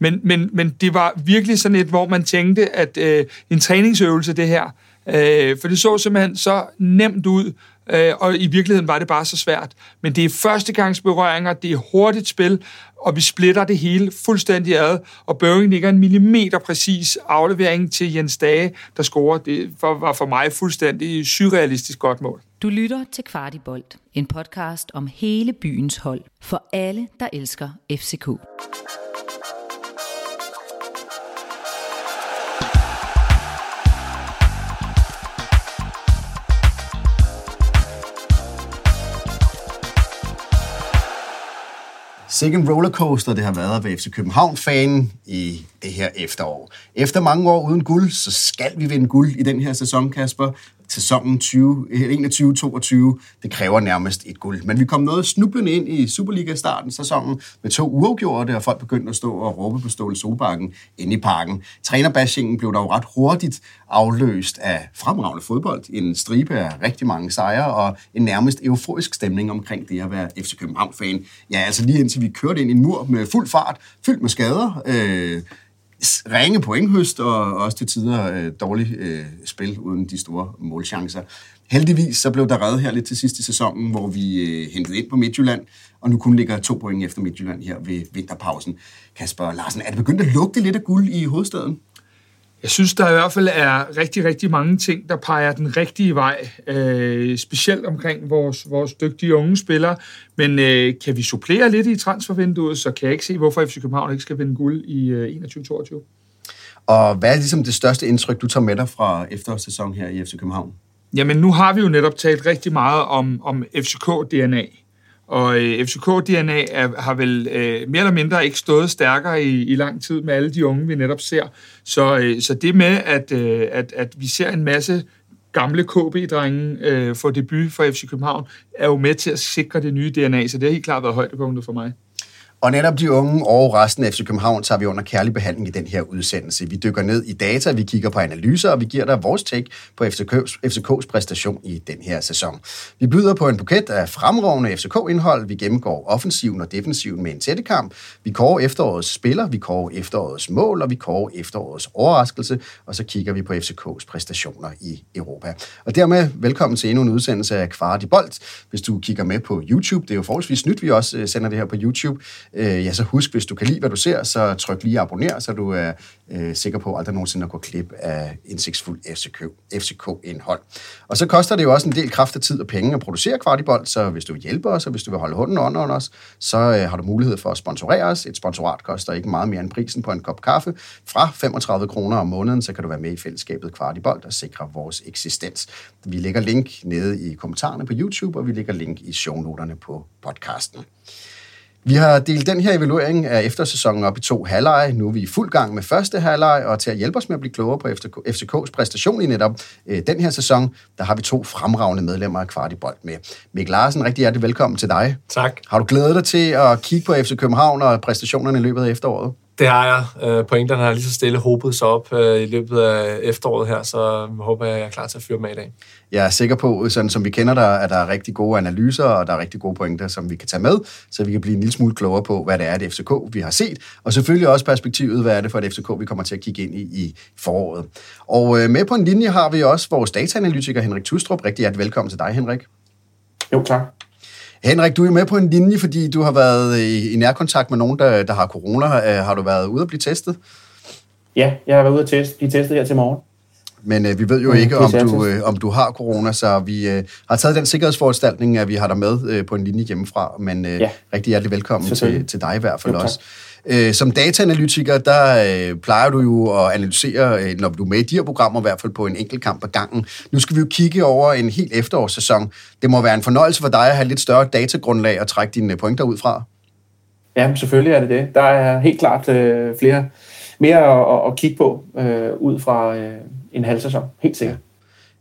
Men, men, men det var virkelig sådan et, hvor man tænkte, at øh, en træningsøvelse, det her, øh, for det så simpelthen så nemt ud, øh, og i virkeligheden var det bare så svært. Men det er førstegangsberøringer, det er hurtigt spil, og vi splitter det hele fuldstændig ad, og Børing ligger en millimeter præcis aflevering til Jens Dage, der scorer. Det var for mig fuldstændig surrealistisk godt mål. Du lytter til Kvartibolt, en podcast om hele byens hold, for alle, der elsker FCK. Sikke rollercoaster det har været ved FC København-fanen i det her efterår. Efter mange år uden guld, så skal vi vinde guld i den her sæson, Kasper sæsonen 2021-22, øh, det kræver nærmest et guld. Men vi kom noget snublende ind i Superliga-starten sæsonen med to uafgjorte, og folk begyndte at stå og råbe på Ståle Solbakken inde i parken. Trænerbashingen blev dog ret hurtigt afløst af fremragende fodbold, en stribe af rigtig mange sejre og en nærmest euforisk stemning omkring det at være FC København-fan. Ja, altså lige indtil vi kørte ind i en mur med fuld fart, fyldt med skader, øh, ringe pointhøst og også til tider øh, dårligt øh, spil uden de store målchancer. Heldigvis så blev der reddet her lidt til sidst i sæsonen, hvor vi øh, hentede ind på Midtjylland, og nu kun ligger to point efter Midtjylland her ved vinterpausen. Kasper Larsen, er det begyndt at lugte lidt af guld i hovedstaden? Jeg synes, der i hvert fald er rigtig, rigtig mange ting, der peger den rigtige vej, øh, specielt omkring vores, vores dygtige unge spillere. Men øh, kan vi supplere lidt i transfervinduet, så kan jeg ikke se, hvorfor FC København ikke skal vinde guld i øh, 21-22. Og hvad er ligesom det største indtryk, du tager med dig fra efterårssæsonen her i FC København? Jamen, nu har vi jo netop talt rigtig meget om, om FCK-DNA. Og øh, FCK-DNA er, har vel øh, mere eller mindre ikke stået stærkere i, i lang tid med alle de unge, vi netop ser. Så, øh, så det med, at, øh, at, at vi ser en masse gamle KB-drenge øh, få debut for FC København, er jo med til at sikre det nye DNA, så det har helt klart været højdepunktet for mig. Og netop de unge og resten af FC København tager vi under kærlig behandling i den her udsendelse. Vi dykker ned i data, vi kigger på analyser, og vi giver dig vores take på FCK's, FCK's præstation i den her sæson. Vi byder på en buket af fremragende FCK-indhold. Vi gennemgår offensiven og defensiven med en tættekamp. Vi kårer efterårets spiller, vi kårer efterårets mål, og vi kårer efterårets overraskelse. Og så kigger vi på FCK's præstationer i Europa. Og dermed velkommen til endnu en udsendelse af Kvart i Bold. Hvis du kigger med på YouTube, det er jo forholdsvis nyt, vi også øh, sender det her på YouTube øh, ja, så husk, hvis du kan lide, hvad du ser, så tryk lige abonner, så du er øh, sikker på aldrig nogensinde at gå klip af indsigtsfuld FCK, FCK-indhold. Og så koster det jo også en del kraft og tid og penge at producere Kvartibold, så hvis du vil hjælpe os, og hvis du vil holde hånden under os, så øh, har du mulighed for at sponsorere os. Et sponsorat koster ikke meget mere end prisen på en kop kaffe. Fra 35 kroner om måneden, så kan du være med i fællesskabet Kvartibold og sikre vores eksistens. Vi lægger link nede i kommentarerne på YouTube, og vi lægger link i shownoterne på podcasten. Vi har delt den her evaluering af eftersæsonen op i to halvleje. Nu er vi i fuld gang med første halvleg, og til at hjælpe os med at blive klogere på FCK's præstation i netop øh, den her sæson, der har vi to fremragende medlemmer af Kvartibold med. Mikkel Larsen, rigtig hjertelig velkommen til dig. Tak. Har du glædet dig til at kigge på FC København og præstationerne i løbet af efteråret? Det har jeg. Øh, pointerne har lige så stille hobet sig op øh, i løbet af efteråret her, så jeg håber, jeg er klar til at fyre med i dag. Jeg er sikker på, sådan som vi kender dig, at der er rigtig gode analyser, og der er rigtig gode pointer, som vi kan tage med, så vi kan blive en lille smule klogere på, hvad det er, det FCK, vi har set, og selvfølgelig også perspektivet, hvad er det for et FCK, vi kommer til at kigge ind i i foråret. Og øh, med på en linje har vi også vores dataanalytiker Henrik Tustrup. Rigtig hjertelig velkommen til dig, Henrik. Jo, tak. Henrik, du er med på en linje, fordi du har været i, i nærkontakt med nogen, der, der har corona. Har du været ude at blive testet? Ja, jeg har været ude at teste, blive testet her til morgen. Men øh, vi ved jo mm, ikke, om du, øh, om du har corona, så vi øh, har taget den sikkerhedsforanstaltning, at vi har dig med øh, på en linje hjemmefra. Men øh, ja. rigtig hjertelig velkommen til, til dig i hvert fald jo, også. Øh, som dataanalytiker, der øh, plejer du jo at analysere, øh, når du er med i de her programmer, i hvert fald på en enkelt kamp ad gangen. Nu skal vi jo kigge over en helt efterårssæson. Det må være en fornøjelse for dig at have lidt større datagrundlag og trække dine øh, pointer ud fra. Ja, selvfølgelig er det det. Der er helt klart øh, flere mere at, at kigge på øh, ud fra øh, en halv sæson. Helt sikkert.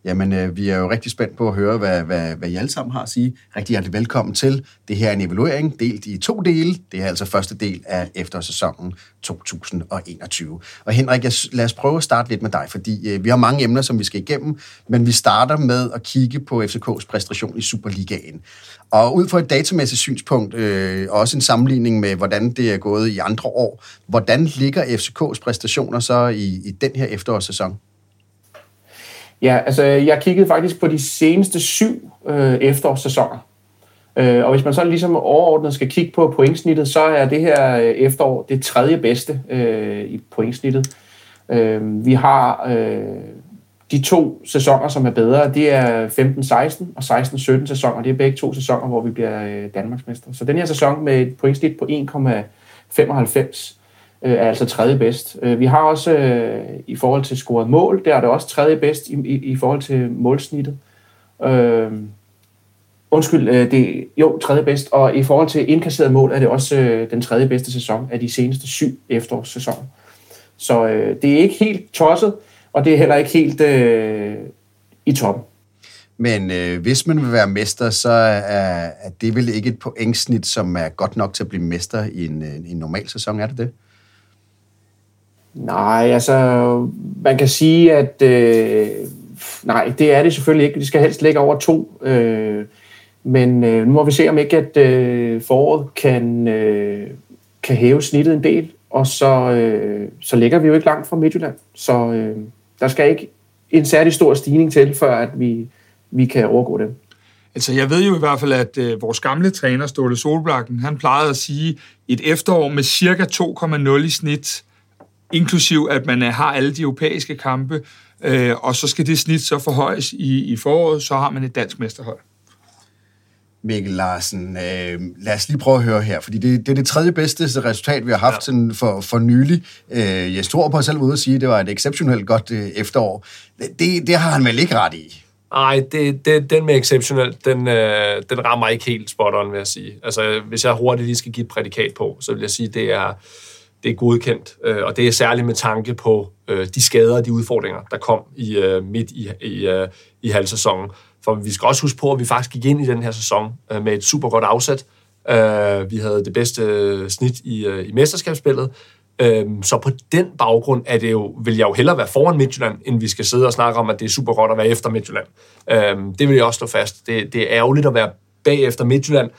Jamen, øh, vi er jo rigtig spændt på at høre, hvad, hvad, hvad I alle sammen har at sige. Rigtig hjertelig velkommen til. Det her er en evaluering, delt i to dele. Det er altså første del af eftersæsonen 2021. Og Henrik, jeg, lad os prøve at starte lidt med dig, fordi øh, vi har mange emner, som vi skal igennem, men vi starter med at kigge på FCK's præstation i Superligaen. Og ud fra et datamæssigt synspunkt, øh, også en sammenligning med, hvordan det er gået i andre år, hvordan ligger FCK's præstationer så i, i den her efterårssæson? Ja, altså jeg kiggede faktisk på de seneste syv øh, efterårssæsoner. Øh, og hvis man så ligesom overordnet skal kigge på pointsnittet, så er det her øh, efterår det tredje bedste øh, i pointsnittet. Øh, vi har øh, de to sæsoner, som er bedre, det er 15-16 og 16-17 sæsoner. Det er begge to sæsoner, hvor vi bliver øh, Danmarksmester. Så den her sæson med et pointsnit på 1,95 øh, er altså tredje bedst. Øh, vi har også øh, i forhold til scoret mål, der er det også tredje bedst i, i, i forhold til målsnittet. Øh, undskyld, øh, det jo tredje bedst, og i forhold til indkasseret mål er det også øh, den tredje bedste sæson af de seneste syv efterårssæsoner. Så øh, det er ikke helt tosset, og det er heller ikke helt øh, i toppen. Men øh, hvis man vil være mester, så er, er det vel ikke et pointsnit, som er godt nok til at blive mester i en, øh, en normal sæson, er det det? Nej, altså, man kan sige, at øh, nej, det er det selvfølgelig ikke. De skal helst ligge over to. Øh, men øh, nu må vi se, om ikke at øh, foråret kan, øh, kan hæve snittet en del, og så, øh, så ligger vi jo ikke langt fra Midtjylland. Så øh, der skal ikke en særlig stor stigning til, før at vi, vi kan overgå dem. Altså, jeg ved jo i hvert fald, at øh, vores gamle træner, Ståle Solblakken, han plejede at sige, et efterår med cirka 2,0 i snit, inklusiv at man har alle de europæiske kampe, øh, og så skal det snit så forhøjes i, i foråret, så har man et dansk mesterhold. Mikkel Larsen, øh, lad os lige prøve at høre her, fordi det, det er det tredje bedste resultat, vi har haft ja. sådan for, for nylig. Øh, jeg tror på selv ude at sige, at det var et exceptionelt godt øh, efterår. Det, det har han vel ikke ret i? Nej, det, det, den med exceptionel, den, øh, den rammer ikke helt spot on, vil jeg sige. Altså, hvis jeg hurtigt lige skal give et prædikat på, så vil jeg sige, det er, det er godkendt. Øh, og det er særligt med tanke på øh, de skader og de udfordringer, der kom i øh, midt i, i, øh, i halvsæsonen. For vi skal også huske på, at vi faktisk gik ind i den her sæson øh, med et super godt afsæt. Øh, vi havde det bedste øh, snit i, øh, i mesterskabsspillet. Øhm, så på den baggrund er det jo, vil jeg jo hellere være foran Midtjylland, end vi skal sidde og snakke om, at det er super godt at være efter Midtjylland. Øhm, det vil jeg også slå fast. Det, det er ærgerligt at være bagefter Midtjylland,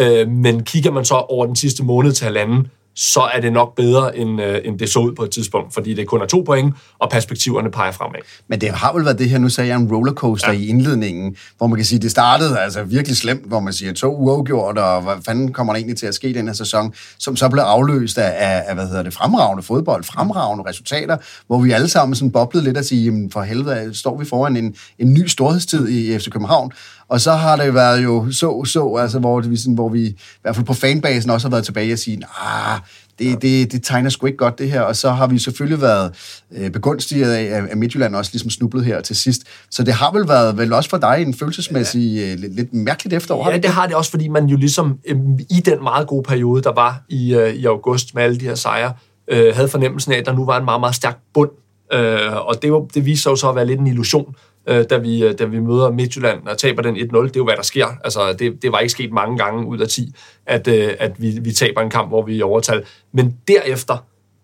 øh, men kigger man så over den sidste måned til halvanden, så er det nok bedre, end, øh, end det så ud på et tidspunkt, fordi det kun er to point, og perspektiverne peger fremad. Men det har vel været det her, nu sagde jeg en rollercoaster ja. i indledningen, hvor man kan sige, det startede altså virkelig slemt, hvor man siger to uafgjort, og hvad fanden kommer der egentlig til at ske i den her sæson, som så blev afløst af, af, af hvad hedder det, fremragende fodbold, fremragende resultater, hvor vi alle sammen sådan boblede lidt og sige, jamen for helvede, står vi foran en, en ny storhedstid i FC København, og så har det været jo så, så, altså, hvor, vi, sådan, hvor vi i hvert fald på fanbasen også har været tilbage og sige, ah, det, det, det tegner sgu ikke godt det her, og så har vi selvfølgelig været øh, begunstiget af, at Midtjylland også ligesom snublet her til sidst. Så det har vel været vel også for dig en følelsesmæssig øh, lidt, lidt mærkeligt efterår? Ja, det har det også, fordi man jo ligesom øh, i den meget gode periode, der var i, øh, i august med alle de her sejre, øh, havde fornemmelsen af, at der nu var en meget, meget stærk bund. Øh, og det, var, det viste sig jo så at være lidt en illusion øh, da, vi, øh, da vi møder Midtjylland og taber den 1-0. Det er jo, hvad der sker. Altså, det, det var ikke sket mange gange ud af 10, at, øh, at vi, vi taber en kamp, hvor vi er overtal. Men derefter,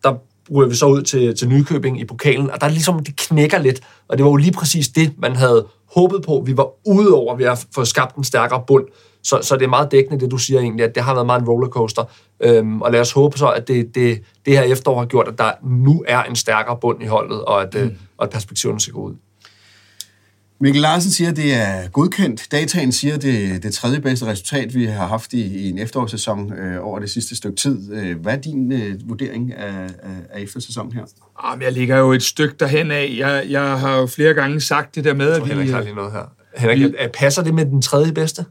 der ryger vi så ud til, til Nykøbing i pokalen, og der er ligesom, det knækker lidt, og det var jo lige præcis det, man havde håbet på. Vi var ude over ved at få skabt en stærkere bund. Så, så det er meget dækkende, det du siger egentlig, at det har været meget en rollercoaster. Øhm, og lad os håbe så, at det, det, det her efterår har gjort, at der nu er en stærkere bund i holdet, og at, mm. og at perspektiverne ser ud. Mikkel Larsen siger, at det er godkendt. Dataen siger, at det er det tredje bedste resultat, vi har haft i, i en efterårssæson øh, over det sidste stykke tid. Øh, hvad er din øh, vurdering af, af, eftersæsonen her? Jamen, jeg ligger jo et stykke derhen af. Jeg, jeg har jo flere gange sagt det der med, at vi... Henrik har lige noget her. Henrik, vi, passer det med den tredje bedste?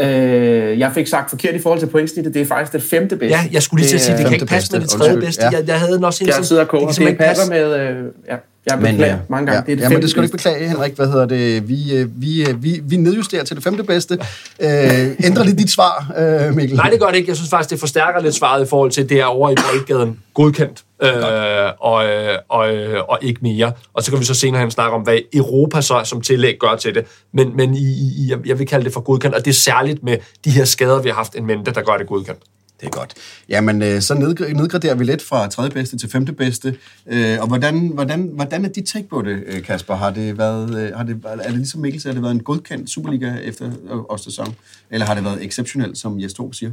Øh, jeg fik sagt forkert i forhold til pointsnittet. Det er faktisk det femte bedste. Ja, jeg skulle lige til at sige, det kan ikke passe med det tredje bedste. Ja. Jeg, jeg havde den også hele tiden. Jeg sidder og Det passer med... Øh, ja. Jeg beklager men, mange gange. Ja, det er det ja, men det skal du ikke beklage, Henrik. Hvad hedder det? Vi, øh, vi, øh, vi, vi nedjusterer til det femte bedste. Øh, ændrer lidt dit svar, øh, Mikkel? Nej, det gør det ikke. Jeg synes faktisk, det forstærker lidt svaret i forhold til, det er over i boldgaden godkendt. øh, og, øh, og, øh, og ikke mere. Og så kan vi så senere hen snakke om, hvad Europa så som tillæg gør til det. Men, men i, i, jeg vil kalde det for godkendt, og det er særligt med de her skader, vi har haft en mente, der gør det godkendt. Det er godt. Jamen, øh, så nedgraderer vi lidt fra tredje bedste til femte bedste. Øh, og hvordan, hvordan, hvordan er dit take på det, øh, Kasper? Har det været, øh, har det, er det ligesom Mikkel har det været en godkendt Superliga efter øh, års sæson? Eller har det været exceptionelt, som Jes Torp siger?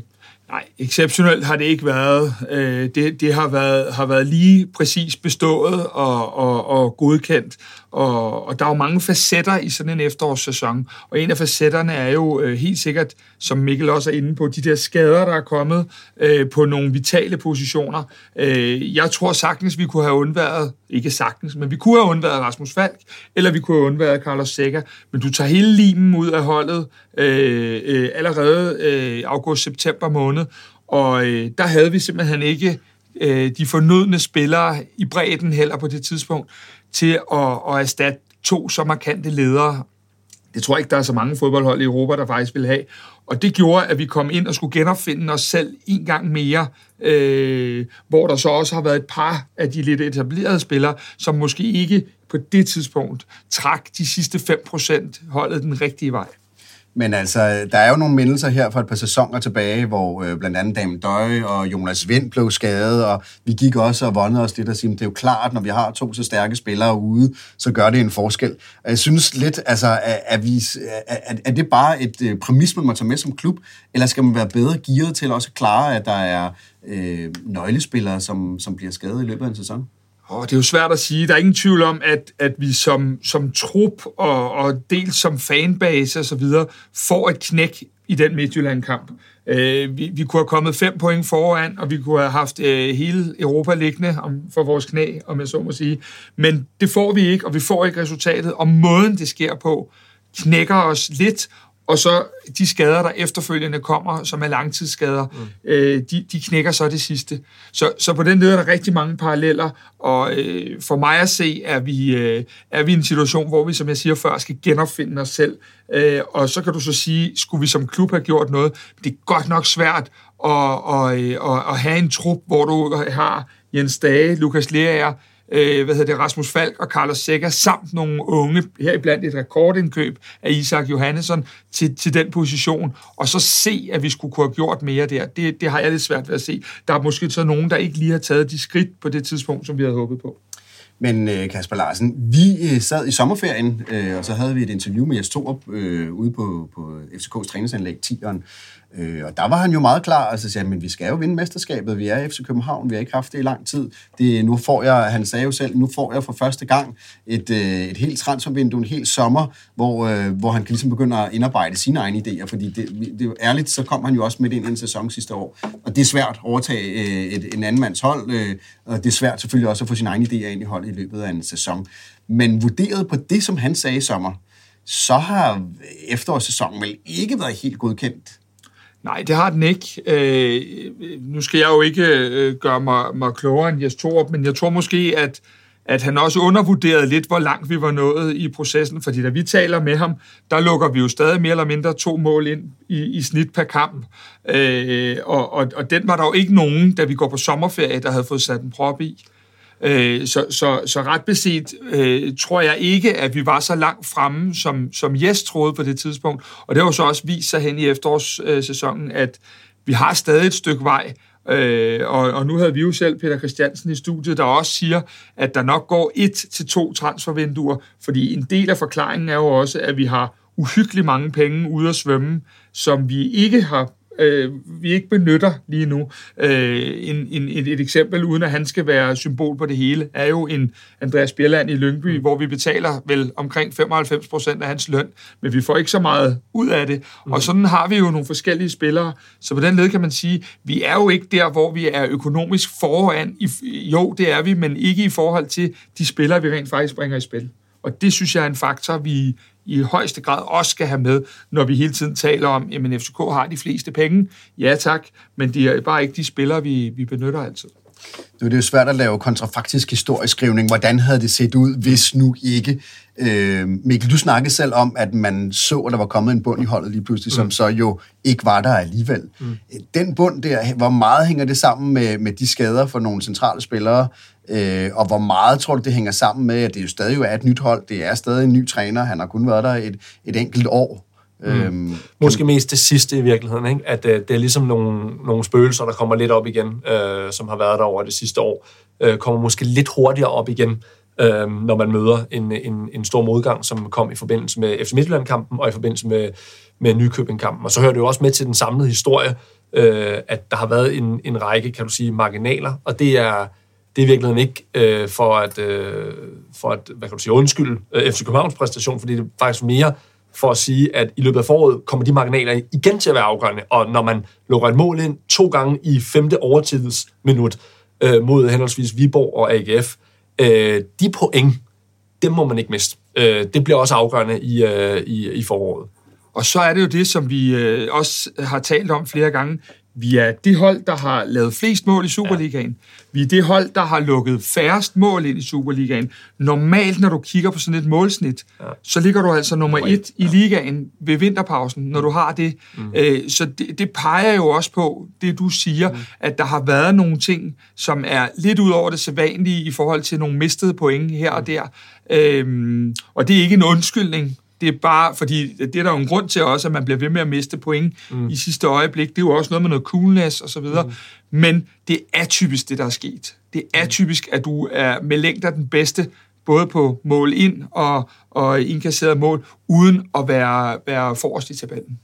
Nej, exceptionelt har det ikke været. Øh, det, det har, været, har været lige præcis bestået og, og, og godkendt. Og, og der er jo mange facetter i sådan en efterårssæson. Og en af facetterne er jo øh, helt sikkert, som Mikkel også er inde på, de der skader, der er kommet øh, på nogle vitale positioner. Jeg tror sagtens, vi kunne have undværet, ikke sagtens, men vi kunne have undværet Rasmus Falk, eller vi kunne have undværet Carlos Sækker. Men du tager hele limen ud af holdet allerede august-september måned, og øh, der havde vi simpelthen ikke øh, de fornødne spillere i bredden heller på det tidspunkt til at, at erstatte to så markante ledere. Det tror jeg ikke, der er så mange fodboldhold i Europa, der faktisk vil have. Og det gjorde, at vi kom ind og skulle genopfinde os selv en gang mere, øh, hvor der så også har været et par af de lidt etablerede spillere, som måske ikke på det tidspunkt trak de sidste 5% holdet den rigtige vej. Men altså, der er jo nogle mindelser her fra et par sæsoner tilbage, hvor øh, blandt andet Dame Døj og Jonas Vind blev skadet, og vi gik også og vondede os lidt og sige, det er jo klart, når vi har to så stærke spillere ude, så gør det en forskel. Og jeg synes lidt, altså, er, er, vi, er, er det bare et øh, præmis, man må tage med som klub, eller skal man være bedre gearet til også at klare, at der er øh, nøglespillere, som, som bliver skadet i løbet af en sæson? Og det er jo svært at sige. Der er ingen tvivl om, at, at vi som, som trup og, og dels som fanbase osv. får et knæk i den Midtjylland-kamp. Øh, vi, vi kunne have kommet fem point foran, og vi kunne have haft øh, hele Europa liggende om, for vores knæ, om jeg så må sige. Men det får vi ikke, og vi får ikke resultatet. Og måden, det sker på, knækker os lidt, og så de skader, der efterfølgende kommer, som er langtidsskader, mm. øh, de, de knækker så det sidste. Så, så på den led er der rigtig mange paralleller, og øh, for mig at se, er vi, øh, er vi i en situation, hvor vi, som jeg siger før, skal genopfinde os selv. Øh, og så kan du så sige, skulle vi som klub have gjort noget? Det er godt nok svært at, at, at, at have en trup, hvor du har Jens Dage, Lukas Lerager, øh, hvad hedder det, Rasmus Falk og Carlos Sækker, samt nogle unge, heriblandt et rekordindkøb af Isak Johannesson til, til den position, og så se, at vi skulle kunne have gjort mere der. Det, det har jeg lidt svært ved at se. Der er måske så nogen, der ikke lige har taget de skridt på det tidspunkt, som vi havde håbet på. Men øh, Kasper Larsen, vi øh, sad i sommerferien, øh, og så havde vi et interview med Jes Torup ude på, på FCK's træningsanlæg 10'eren, Øh, og der var han jo meget klar, altså sagde, men vi skal jo vinde mesterskabet, vi er FC København, vi har ikke haft det i lang tid. Det, nu får jeg, han sagde jo selv, nu får jeg for første gang et, øh, et helt transfervindue, en helt sommer, hvor, øh, hvor han kan ligesom begynde at indarbejde sine egne idéer, fordi det, det er ærligt, så kom han jo også midt ind i en sæson sidste år, og det er svært at overtage øh, et, en anden mands hold, øh, og det er svært selvfølgelig også at få sine egne idéer ind i holdet i løbet af en sæson. Men vurderet på det, som han sagde i sommer, så har efterårssæsonen vel ikke været helt godkendt. Nej, det har den ikke. Øh, nu skal jeg jo ikke øh, gøre mig, mig klogere end Jes Torup, men jeg tror måske, at, at han også undervurderede lidt, hvor langt vi var nået i processen, fordi da vi taler med ham, der lukker vi jo stadig mere eller mindre to mål ind i, i snit per kamp. Øh, og, og, og den var der jo ikke nogen, da vi går på sommerferie, der havde fået sat en prop i. Øh, så, så, så ret beset øh, tror jeg ikke, at vi var så langt fremme, som, som Jes troede på det tidspunkt. Og det har jo så også vist sig hen i efterårssæsonen, at vi har stadig et stykke vej, Øh, og, og nu havde vi jo selv Peter Christiansen i studiet, der også siger, at der nok går et til to transfervinduer, fordi en del af forklaringen er jo også, at vi har uhyggeligt mange penge ude at svømme, som vi ikke har øh, vi ikke benytter lige nu. Øh, en, en, et, et eksempel, uden at han skal være symbol på det hele, er jo en Andreas Bjelland i Lyngby, mm. hvor vi betaler vel omkring 95 procent af hans løn, men vi får ikke så meget ud af det. Mm. Og sådan har vi jo nogle forskellige spillere, så på den led kan man sige, vi er jo ikke der, hvor vi er økonomisk foran. I, jo, det er vi, men ikke i forhold til de spillere, vi rent faktisk bringer i spil. Og det synes jeg er en faktor, vi i højeste grad også skal have med, når vi hele tiden taler om, at FCK har de fleste penge. Ja tak, men de er bare ikke de spillere, vi, vi benytter altid. Det er jo svært at lave kontrafaktisk historieskrivning. Hvordan havde det set ud, hvis nu ikke... Øh, Mikkel, du snakkede selv om, at man så, at der var kommet en bund i holdet lige pludselig, mm. som så jo ikke var der alligevel. Mm. Den bund der, hvor meget hænger det sammen med, med de skader for nogle centrale spillere, øh, og hvor meget tror du, det hænger sammen med, at det jo stadig er et nyt hold, det er stadig en ny træner, han har kun været der et, et enkelt år. Mm. Øhm, Måske mest det sidste i virkeligheden, ikke? at øh, det er ligesom nogle, nogle spøgelser, der kommer lidt op igen, øh, som har været der over det sidste år, øh, kommer måske lidt hurtigere op igen, øh, når man møder en, en, en stor modgang, som kom i forbindelse med FC Midtjylland-kampen og i forbindelse med, med Nykøbing-kampen. Og så hører det jo også med til den samlede historie, øh, at der har været en, en række, kan du sige, marginaler, og det er, det er i virkeligheden ikke øh, for, at, øh, for at, hvad kan du sige, undskylde øh, FC Københavns præstation, fordi det er faktisk mere for at sige, at i løbet af foråret kommer de marginaler igen til at være afgørende, og når man lukker et mål ind to gange i femte overtidsminut øh, mod henholdsvis Viborg og AGF, øh, de point, dem må man ikke miste. Øh, det bliver også afgørende i, øh, i, i foråret. Og så er det jo det, som vi øh, også har talt om flere gange. Vi er det hold, der har lavet flest mål i Superligaen. Vi er det hold, der har lukket færrest mål ind i Superligaen. Normalt, når du kigger på sådan et målsnit, ja. så ligger du altså nummer et i ligaen ved vinterpausen, når du har det. Mm. Øh, så det, det peger jo også på, det du siger, mm. at der har været nogle ting, som er lidt ud over det sædvanlige i forhold til nogle mistede point her og der. Øhm, og det er ikke en undskyldning det er bare, fordi det er der jo en grund til også, at man bliver ved med at miste point mm. i sidste øjeblik. Det er jo også noget med noget coolness og så videre. Mm. Men det er typisk det, der er sket. Det er mm. typisk, at du er med længder den bedste, både på mål ind og, og indkasseret mål, uden at være, være forrest i tabellen.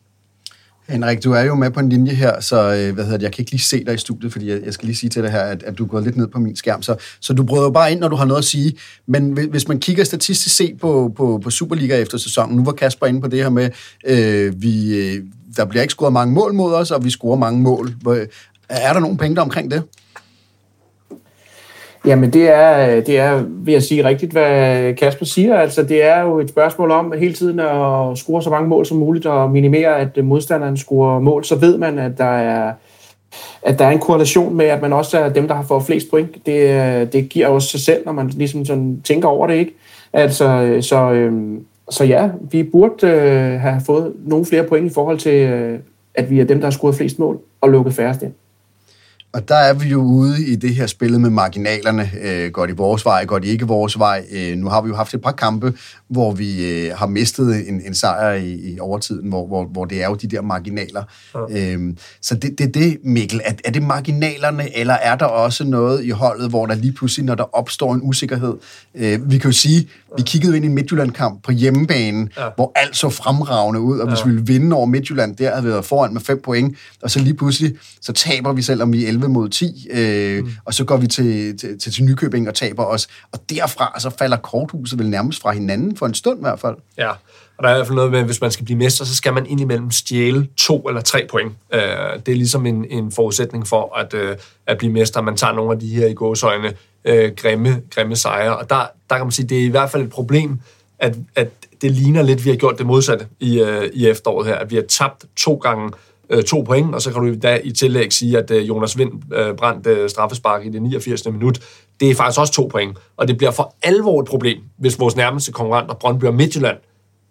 Henrik, du er jo med på en linje her, så øh, hvad hedder det, jeg kan ikke lige se dig i studiet, fordi jeg, jeg skal lige sige til dig her, at, at du er gået lidt ned på min skærm. Så, så du bryder jo bare ind, når du har noget at sige. Men hvis man kigger statistisk set på, på, på Superliga efter sæsonen, nu var Kasper inde på det her med, øh, vi, øh, der bliver ikke scoret mange mål mod os, og vi scorer mange mål. Er der nogle penge omkring det? Jamen det er, det er, vil jeg sige rigtigt, hvad Kasper siger. Altså det er jo et spørgsmål om hele tiden at score så mange mål som muligt og minimere, at modstanderen scorer mål. Så ved man, at der er, at der er en korrelation med, at man også er dem, der har fået flest point. Det, det giver også sig selv, når man ligesom sådan tænker over det, ikke? Altså, så, øhm, så ja, vi burde øh, have fået nogle flere point i forhold til, øh, at vi er dem, der har scoret flest mål og lukket færrest ind. Og der er vi jo ude i det her spillet med marginalerne. Øh, går de vores vej, går de ikke vores vej? Øh, nu har vi jo haft et par kampe, hvor vi øh, har mistet en, en sejr i, i overtiden, hvor, hvor, hvor det er jo de der marginaler. Ja. Øh, så det er det, det, Mikkel. Er, er det marginalerne, eller er der også noget i holdet, hvor der lige pludselig, når der opstår en usikkerhed? Øh, vi kan jo sige, vi kiggede ind i en Midtjylland-kamp på hjemmebane, ja. hvor alt så fremragende ud, og hvis ja. vi ville vinde over Midtjylland, der havde vi været foran med fem point, og så lige pludselig, så taber vi selvom vi er 11 mod 10, øh, mm. og så går vi til, til, til, til Nykøbing og taber os, og derfra så falder korthuset vel nærmest fra hinanden, for en stund i hvert fald. Ja, og der er i hvert fald noget med, at hvis man skal blive mester, så skal man indimellem stjæle to eller tre point. Øh, det er ligesom en, en forudsætning for at, øh, at blive mester. Man tager nogle af de her i gåsøjne øh, grimme, grimme sejre, og der, der kan man sige, det er i hvert fald et problem, at, at det ligner lidt, at vi har gjort det modsatte i, øh, i efteråret her, at vi har tabt to gange øh, to point, og så kan du da i tillæg sige, at øh, Jonas Vind øh, brændte øh, straffespark i det 89. minut. Det er faktisk også to point, og det bliver for alvor et problem, hvis vores nærmeste konkurrenter, Brøndby og Midtjylland,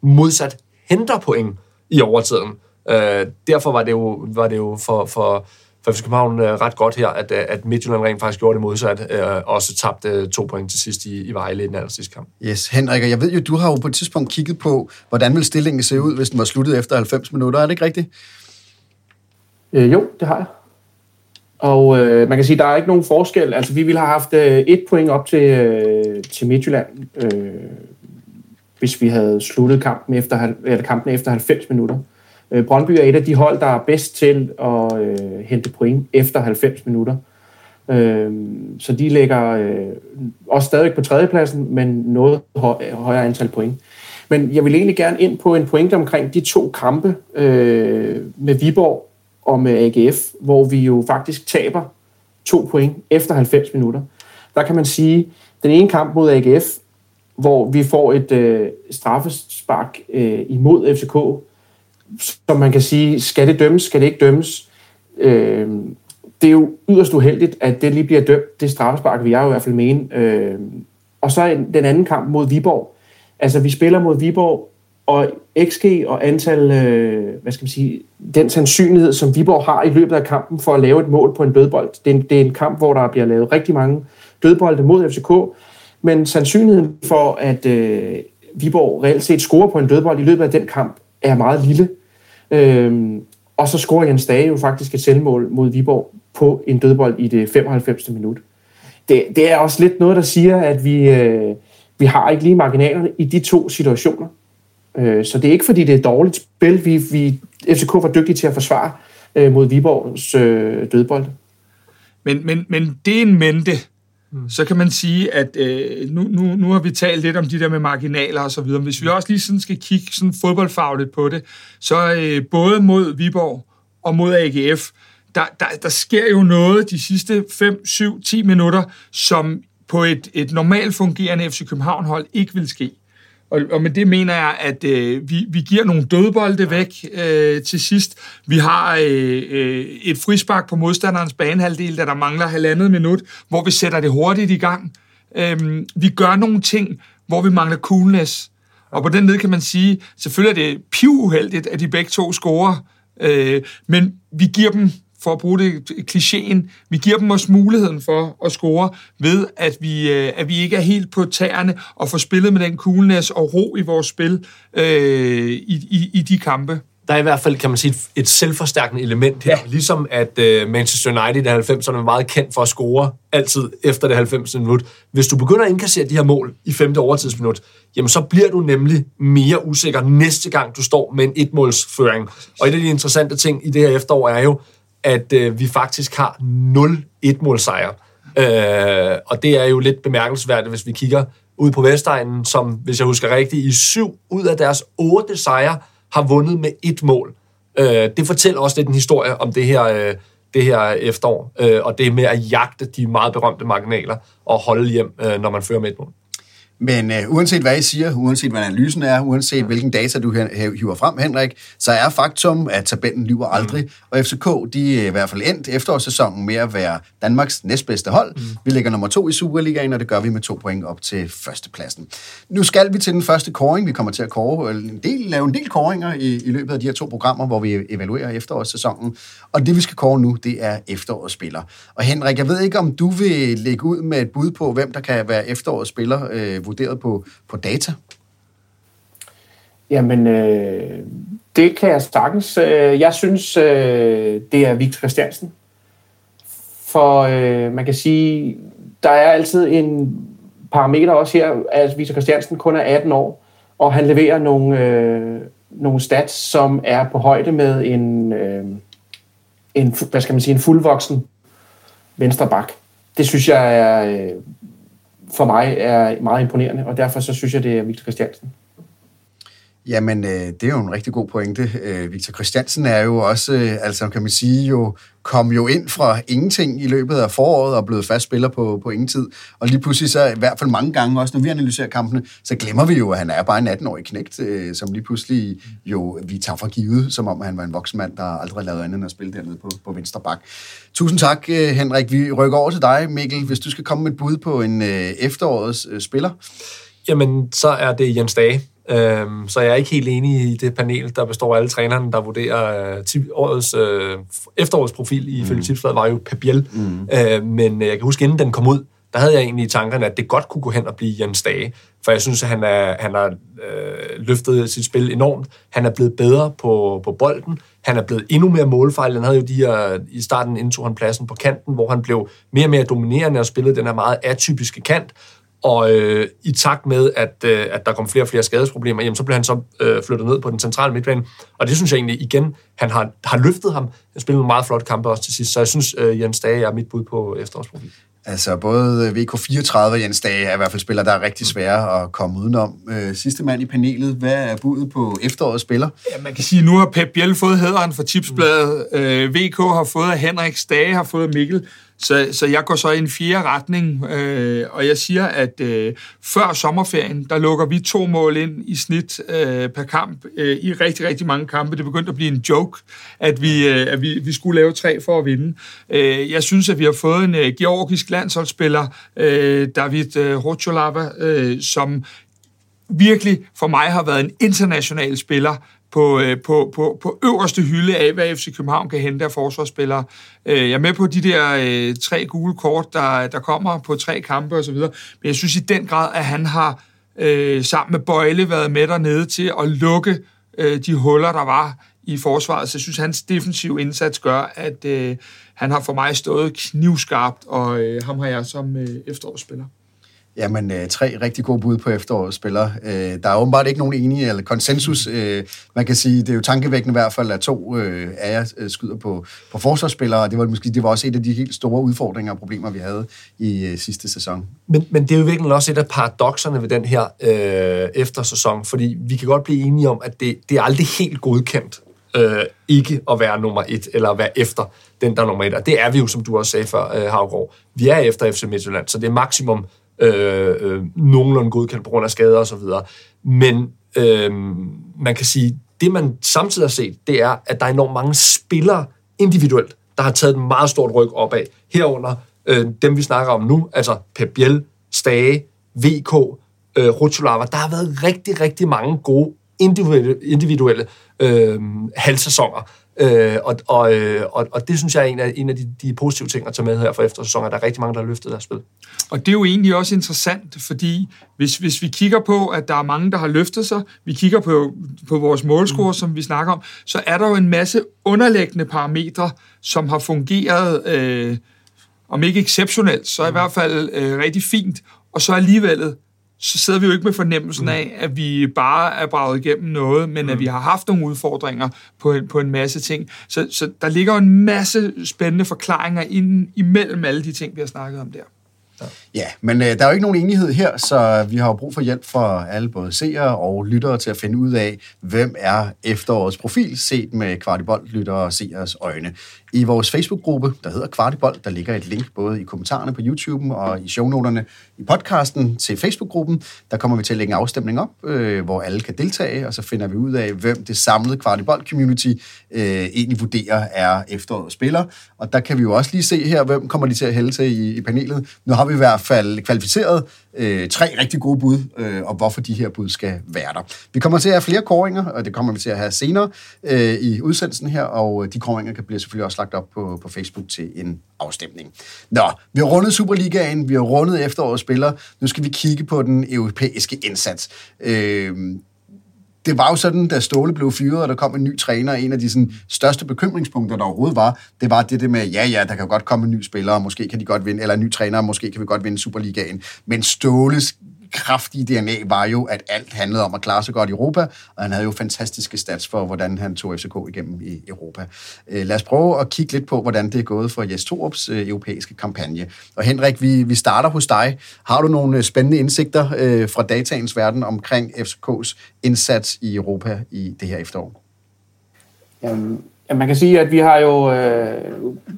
modsat henter point i overtiden. Øh, derfor var det jo, var det jo for, for, for FC København øh, ret godt her, at, øh, at Midtjylland rent faktisk gjorde det modsat, øh, også tabte øh, to point til sidst i, i Vejle i den aller sidste kamp. Yes, Henrik, jeg ved jo, du har jo på et tidspunkt kigget på, hvordan vil stillingen se ud, hvis den var sluttet efter 90 minutter, er det ikke rigtigt? Øh, jo, det har jeg. Og øh, man kan sige, at der er ikke nogen forskel. Altså, vi ville have haft øh, et point op til, øh, til Midtjylland, øh, hvis vi havde sluttet kampen efter, eller kampen efter 90 minutter. Øh, Brøndby er et af de hold, der er bedst til at øh, hente point efter 90 minutter. Øh, så de ligger øh, også stadig på tredjepladsen, men noget højere antal point. Men jeg vil egentlig gerne ind på en pointe omkring de to kampe øh, med Viborg og med AGF, hvor vi jo faktisk taber to point efter 90 minutter. Der kan man sige, den ene kamp mod AGF, hvor vi får et øh, straffespark øh, imod FCK, som man kan sige, skal det dømmes, skal det ikke dømmes? Øh, det er jo yderst uheldigt, at det lige bliver dømt. Det straffespark, vi er jo i hvert fald mene. Øh, og så den anden kamp mod Viborg. Altså, vi spiller mod Viborg, og XG og antal, øh, hvad skal man sige, den sandsynlighed, som Viborg har i løbet af kampen for at lave et mål på en dødbold. Det er en, det er en kamp, hvor der bliver lavet rigtig mange dødbolde mod FCK, men sandsynligheden for, at øh, Viborg reelt set scorer på en dødbold i løbet af den kamp, er meget lille. Øhm, og så scorer Jens Dage jo faktisk et selvmål mod Viborg på en dødbold i det 95. minut. Det, det er også lidt noget, der siger, at vi, øh, vi har ikke lige marginalerne i de to situationer. Øh, så det er ikke, fordi det er et dårligt spil. Vi, vi, FCK var dygtige til at forsvare øh, mod Viborgs øh, dødbold. Men, men, men det er en mente. Mm. Så kan man sige, at øh, nu, nu, nu har vi talt lidt om de der med marginaler og så videre. Hvis vi også lige sådan skal kigge sådan fodboldfagligt på det, så øh, både mod Viborg og mod AGF, der, der, der sker jo noget de sidste 5, 7, 10 minutter, som på et, et normalt fungerende FC København-hold ikke vil ske. Og, og med det mener jeg, at øh, vi, vi giver nogle dødbolde væk øh, til sidst. Vi har øh, øh, et frispark på modstanderens banehalvdel, der der mangler halvandet minut, hvor vi sætter det hurtigt i gang. Øh, vi gør nogle ting, hvor vi mangler coolness. Og på den led kan man sige, selvfølgelig er det pivuheldigt, at de begge to scorer, øh, men vi giver dem for at bruge det klichéen, vi giver dem også muligheden for at score ved, at vi, øh, at vi ikke er helt på tæerne og får spillet med den coolness og ro i vores spil øh, i, i, i de kampe der er i hvert fald, kan man sige, et selvforstærkende element her. Ja. Ligesom at uh, Manchester United i 90'erne er meget kendt for at score altid efter det 90. minut. Hvis du begynder at indkassere de her mål i femte overtidsminut, jamen så bliver du nemlig mere usikker næste gang, du står med en etmålsføring. Og et af de interessante ting i det her efterår er jo, at øh, vi faktisk har 0 etmålsejre. Øh, og det er jo lidt bemærkelsesværdigt, hvis vi kigger ud på Vestegnen, som, hvis jeg husker rigtigt, i syv ud af deres otte sejre har vundet med et mål. Øh, det fortæller også lidt en historie om det her, øh, det her efterår, øh, og det med at jagte de meget berømte marginaler og holde hjem, øh, når man fører med et mål. Men uh, uanset hvad I siger, uanset hvad analysen er, uanset hvilken data du hiver frem, Henrik, så er faktum, at tabellen lyver aldrig. Mm. Og FCK, de er i hvert fald endt efterårssæsonen med at være Danmarks næstbedste hold. Mm. Vi ligger nummer to i Superligaen, og det gør vi med to point op til førstepladsen. Nu skal vi til den første koring. Vi kommer til at kåre en del, lave en del koringer i, i løbet af de her to programmer, hvor vi evaluerer efterårssæsonen. Og det, vi skal kåre nu, det er efterårets spiller. Og Henrik, jeg ved ikke, om du vil lægge ud med et bud på, hvem der kan være efterårets spiller, øh, vurderet på, på data? Jamen, øh, det kan jeg sagtens. Øh, jeg synes, øh, det er Victor Christiansen. For øh, man kan sige, der er altid en parameter også her, at Victor Christiansen kun er 18 år, og han leverer nogle, øh, nogle stats, som er på højde med en, øh, en, hvad skal man sige, en fuldvoksen venstre bak. Det synes jeg er øh, for mig er meget imponerende, og derfor så synes jeg, det er Victor Christiansen. Jamen, øh, det er jo en rigtig god pointe. Øh, Victor Christiansen er jo også, øh, altså kan man sige, jo kom jo ind fra ingenting i løbet af foråret og blevet fast spiller på, på ingen tid. Og lige pludselig så, i hvert fald mange gange også, når vi analyserer kampene, så glemmer vi jo, at han er bare en 18-årig knægt, øh, som lige pludselig jo, vi tager for givet, som om han var en voksen mand, der aldrig lavede andet end at spille dernede på, på venstre bak. Tusind tak, øh, Henrik. Vi rykker over til dig, Mikkel, hvis du skal komme med et bud på en øh, efterårets øh, spiller. Jamen, så er det Jens Dage. Øhm, så jeg er ikke helt enig i det panel, der består af alle trænerne, der vurderer øh, årets, øh, efterårets profil i følge mm. tipsbladet, var jo Pep Biel. Mm. Øh, men øh, jeg kan huske, inden den kom ud, der havde jeg egentlig i tankerne, at det godt kunne gå hen og blive Jens Dage. For jeg synes, at han, er, han har øh, løftet sit spil enormt. Han er blevet bedre på, på bolden. Han er blevet endnu mere målfejl. Han havde jo de her, i starten indtog han pladsen på kanten, hvor han blev mere og mere dominerende og spillede den her meget atypiske kant. Og øh, i takt med, at, øh, at der kom flere og flere skadesproblemer, jamen, så blev han så øh, flyttet ned på den centrale midtbane. Og det synes jeg egentlig igen, han har, har løftet ham. Han spillede en meget flot kampe også til sidst, så jeg synes, øh, Jens Dage er mit bud på efterårsprofil. Altså, både VK34 og Jens Dage er i hvert fald spillere, der er rigtig svære at komme udenom. Øh, sidste mand i panelet, hvad er budet på efterårets spiller? Ja, man kan sige, at nu har Pep Biel fået hederen for tipsbladet. Mm. Øh, VK har fået Henrik, Stage har fået Mikkel så, så jeg går så i en fjerde retning, øh, og jeg siger, at øh, før sommerferien, der lukker vi to mål ind i snit øh, per kamp øh, i rigtig, rigtig mange kampe. Det begyndte at blive en joke, at vi, øh, at vi, vi skulle lave tre for at vinde. Øh, jeg synes, at vi har fået en øh, georgisk landsholdsspiller, øh, David øh, Rocholava, øh, som virkelig for mig har været en international spiller, på, øh, på, på, på øverste hylde af, hvad FC København kan hente af forsvarsspillere. Øh, jeg er med på de der øh, tre gule kort, der, der kommer på tre kampe osv., men jeg synes i den grad, at han har øh, sammen med Bøjle været med dernede til at lukke øh, de huller, der var i forsvaret. Så jeg synes, hans defensive indsats gør, at øh, han har for mig stået knivskarpt, og øh, ham har jeg som øh, efterårsspiller. Jamen, øh, tre rigtig gode bud på efterårets spillere. Øh, der er åbenbart ikke nogen enige, eller konsensus. Øh, man kan sige, det er jo tankevækkende i hvert fald, at to øh, af jer skyder på, på forsvarsspillere, og det var måske det var også et af de helt store udfordringer og problemer, vi havde i øh, sidste sæson. Men, men det er jo virkelig også et af paradoxerne ved den her øh, eftersæson, fordi vi kan godt blive enige om, at det, det er aldrig helt godkendt øh, ikke at være nummer et, eller at være efter den, der er nummer et. Og det er vi jo, som du også sagde før, øh, Havgård. Vi er efter FC Midtjylland, så det er maksimum øh, øh, nogenlunde godkendt på grund af skader og så videre. Men øh, man kan sige, det man samtidig har set, det er, at der er enormt mange spillere individuelt, der har taget et meget stort ryg opad. Herunder øh, dem, vi snakker om nu, altså Pep Biel, Stage, VK, øh, Rutsulava. Der har været rigtig, rigtig mange gode individuelle, individuelle øh, halvsæsoner. Øh, og, og, øh, og, og det synes jeg er en af, en af de, de positive ting at tage med her for eftersæsonen, at der er rigtig mange, der har løftet deres spil. Og det er jo egentlig også interessant, fordi hvis, hvis vi kigger på, at der er mange, der har løftet sig, vi kigger på, på vores målscore, mm. som vi snakker om, så er der jo en masse underliggende parametre, som har fungeret, øh, om ikke exceptionelt, så i mm. hvert fald øh, rigtig fint, og så alligevel så sidder vi jo ikke med fornemmelsen af, at vi bare er braget igennem noget, men at vi har haft nogle udfordringer på en, på en masse ting. Så, så der ligger en masse spændende forklaringer ind imellem alle de ting, vi har snakket om der. Ja, men øh, der er jo ikke nogen enighed her, så vi har jo brug for hjælp fra alle både seere og lyttere til at finde ud af, hvem er efterårets profil set med kvartibold lyttere og seers øjne. I vores Facebook-gruppe, der hedder Kvartibold, der ligger et link både i kommentarerne på YouTube og i shownoterne i podcasten til Facebook-gruppen. Der kommer vi til at lægge en afstemning op, øh, hvor alle kan deltage, og så finder vi ud af, hvem det samlede Kvartibold-community øh, egentlig vurderer er efterårets spiller. Og der kan vi jo også lige se her, hvem kommer de til at hælde til i, i panelet. Nu har vi i hvert fald kvalificeret øh, tre rigtig gode bud, øh, og hvorfor de her bud skal være der. Vi kommer til at have flere koringer, og det kommer vi til at have senere øh, i udsendelsen her, og øh, de koringer kan blive selvfølgelig også lagt op på, på Facebook til en afstemning. Nå, vi har rundet Superligaen, vi har rundet efterårets spillere, nu skal vi kigge på den europæiske indsats. Øh, det var jo sådan, da Ståle blev fyret, og der kom en ny træner, en af de sådan, største bekymringspunkter, der overhovedet var, det var det, det med, ja, ja, der kan godt komme en ny spiller, og måske kan de godt vinde, eller en ny træner, og måske kan vi godt vinde Superligaen. Men Ståles kraftige DNA var jo, at alt handlede om at klare sig godt i Europa, og han havde jo fantastiske stats for, hvordan han tog FCK igennem i Europa. Øh, lad os prøve at kigge lidt på, hvordan det er gået for Jes Torups øh, europæiske kampagne. Og Henrik, vi, vi starter hos dig. Har du nogle øh, spændende indsigter fra dataens verden omkring FCK's indsats i Europa i det her efterår? Jamen, Ja, man kan sige, at vi har jo øh,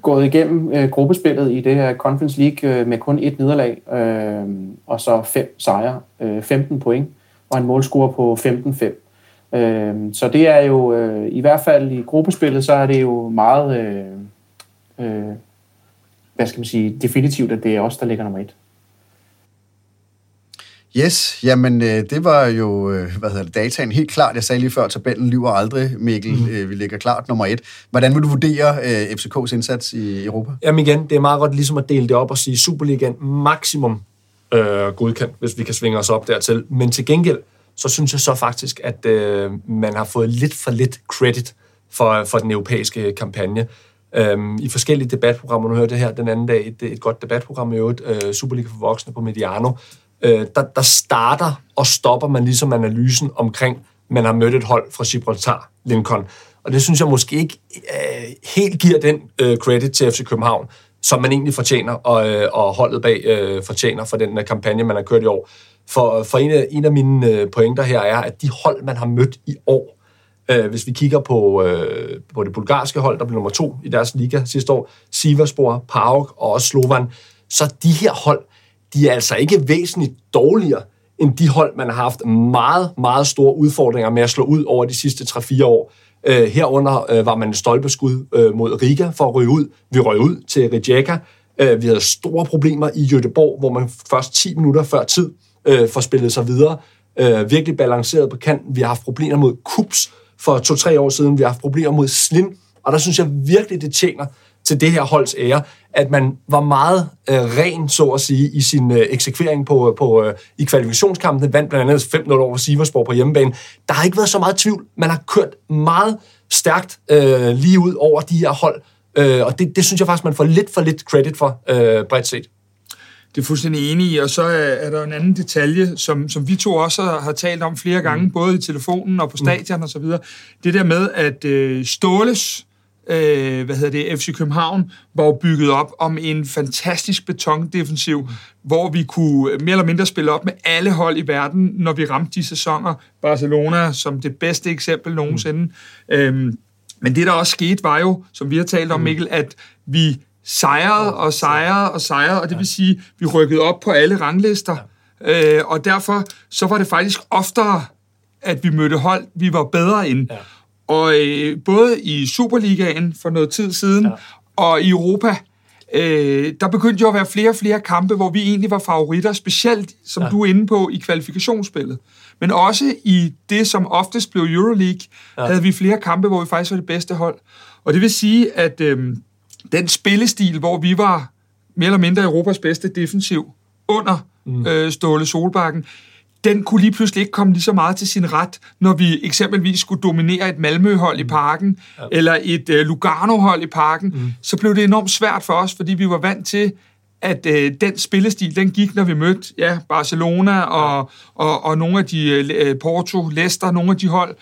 gået igennem øh, gruppespillet i det her Conference League øh, med kun et nederlag, øh, og så fem sejre, øh, 15 point, og en målscore på 15-5. Øh, så det er jo, øh, i hvert fald i gruppespillet, så er det jo meget, øh, øh, hvad skal man sige, definitivt, at det er os, der ligger nummer et. Yes, jamen øh, det var jo, øh, hvad hedder det, dataen helt klart. Jeg sagde lige før, tabellen lyver aldrig, Mikkel. Mm. Vi ligger klart nummer et. Hvordan vil du vurdere FCK's indsats i Europa? Jamen igen, det er meget godt ligesom at dele det op og sige Superligaen maksimum øh, godkendt, hvis vi kan svinge os op dertil. Men til gengæld, så synes jeg så faktisk, at øh, man har fået lidt for lidt credit for, for den europæiske kampagne. Øhm, I forskellige debatprogrammer, nu hørte det her den anden dag, et, et godt debatprogram i øvrigt, øh, Superliga for voksne på Mediano, øh, der, der starter og stopper man ligesom analysen omkring, man har mødt et hold fra Gibraltar, Lincoln. Og det synes jeg måske ikke øh, helt giver den øh, credit til FC København, som man egentlig fortjener, og, øh, og holdet bag øh, fortjener for den øh, kampagne, man har kørt i år. For, for en, af, en af mine øh, pointer her er, at de hold, man har mødt i år, Øh, hvis vi kigger på, øh, på det bulgarske hold, der blev nummer to i deres liga sidste år, Sivaspor, PAOK og også Slovan, så de her hold, de er altså ikke væsentligt dårligere end de hold, man har haft meget, meget store udfordringer med at slå ud over de sidste 3-4 år. Øh, herunder øh, var man en stolpeskud øh, mod Riga for at ryge ud. Vi røg ud til Rijeka. Øh, vi havde store problemer i Göteborg, hvor man først 10 minutter før tid øh, får spillet sig videre. Øh, virkelig balanceret på kanten. Vi har haft problemer mod Kups for to-tre år siden. Vi har haft problemer mod Slim. Og der synes jeg virkelig, det tjener til det her holds ære, at man var meget øh, ren, så at sige, i sin øh, eksekvering på, på, øh, i kvalifikationskampen. vandt blandt andet 5-0 over Siversborg på hjemmebane. Der har ikke været så meget tvivl. Man har kørt meget stærkt øh, lige ud over de her hold, øh, og det, det synes jeg faktisk, man får lidt for lidt credit for, øh, bredt set. Det er fuldstændig enig i, og så er der en anden detalje, som, som vi to også har, har talt om flere gange, mm. både i telefonen og på stadion mm. og så videre. Det der med, at øh, Ståles øh, hvad hedder det, FC København var jo bygget op om en fantastisk betondefensiv, mm. hvor vi kunne mere eller mindre spille op med alle hold i verden, når vi ramte de sæsoner. Barcelona som det bedste eksempel nogensinde. Mm. Øhm, men det, der også skete, var jo, som vi har talt om, Mikkel, at vi sejrede og sejrede og sejrede, og det vil sige, at vi rykkede op på alle ranglister. Øh, og derfor så var det faktisk oftere, at vi mødte hold, vi var bedre end. Ja. Og øh, både i Superligaen for noget tid siden, ja. og i Europa, øh, der begyndte jo at være flere og flere kampe, hvor vi egentlig var favoritter, specielt, som ja. du er inde på, i kvalifikationsspillet. Men også i det, som oftest blev Euroleague, ja. havde vi flere kampe, hvor vi faktisk var det bedste hold. Og det vil sige, at øh, den spillestil, hvor vi var mere eller mindre Europas bedste defensiv under mm. øh, Ståle Solbakken, den kunne lige pludselig ikke komme lige så meget til sin ret, når vi eksempelvis skulle dominere et Malmø-hold i parken, ja. eller et uh, Lugano-hold i parken, mm. så blev det enormt svært for os, fordi vi var vant til, at uh, den spillestil, den gik, når vi mødte ja, Barcelona og, ja. og, og nogle af de uh, Porto, Leicester, nogle af de hold,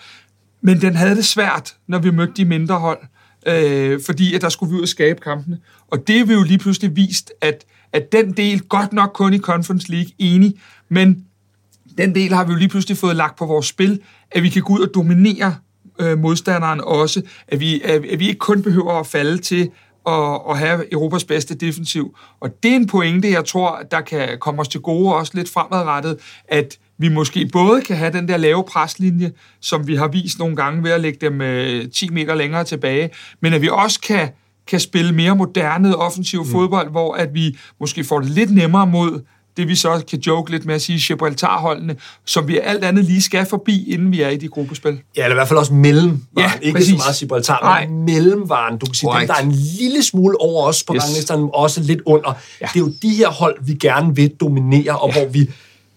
men den havde det svært, når vi mødte de mindre hold, uh, fordi at der skulle vi ud og skabe kampene. Og det vi jo lige pludselig vist, at, at den del, godt nok kun i Conference League, enig, men den del har vi jo lige pludselig fået lagt på vores spil, at vi kan gå ud og dominere øh, modstanderen også, at vi, at, at vi ikke kun behøver at falde til at, at have Europas bedste defensiv. Og det er en pointe, jeg tror, der kan komme os til gode også lidt fremadrettet, at vi måske både kan have den der lave preslinje, som vi har vist nogle gange ved at lægge dem øh, 10 meter længere tilbage, men at vi også kan, kan spille mere moderne offensiv mm. fodbold, hvor at vi måske får det lidt nemmere mod det vi så kan joke lidt med at sige Gibraltar-holdene, som vi alt andet lige skal forbi, inden vi er i de gruppespil. Ja, eller i hvert fald også mellemvaren. Ja, Ikke præcis. så meget Gibraltar, Nej. men mellemvaren. Du kan sige, dem, der er en lille smule over os på yes. ranglisteren, også lidt under. Ja. Det er jo de her hold, vi gerne vil dominere, og ja. hvor vi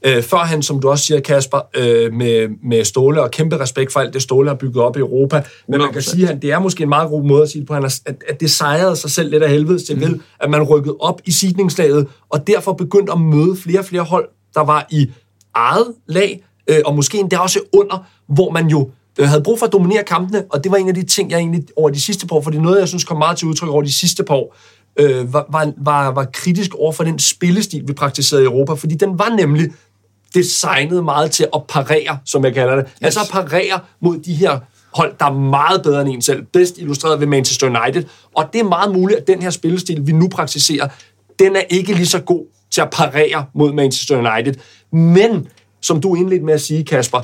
Øh, førhen, som du også siger, Kasper, øh, med, med Ståle, og kæmpe respekt for alt det, Ståle har bygget op i Europa. Men man kan sige, at det er måske en meget god måde at sige det på, at, at det sejrede sig selv lidt af helvede til mm. at man rykkede op i sidningslaget, og derfor begyndte at møde flere og flere hold, der var i eget lag, øh, og måske endda også under, hvor man jo øh, havde brug for at dominere kampene, og det var en af de ting, jeg egentlig over de sidste par år, fordi noget, jeg synes kom meget til udtryk over de sidste par år, øh, var, var, var, var kritisk over for den spillestil, vi praktiserede i Europa, fordi den var nemlig designet meget til at parere, som jeg kalder det. Yes. Altså at parere mod de her hold, der er meget bedre end en selv. Bedst illustreret ved Manchester United. Og det er meget muligt, at den her spillestil, vi nu praktiserer, den er ikke lige så god til at parere mod Manchester United. Men, som du indledte med at sige, Kasper,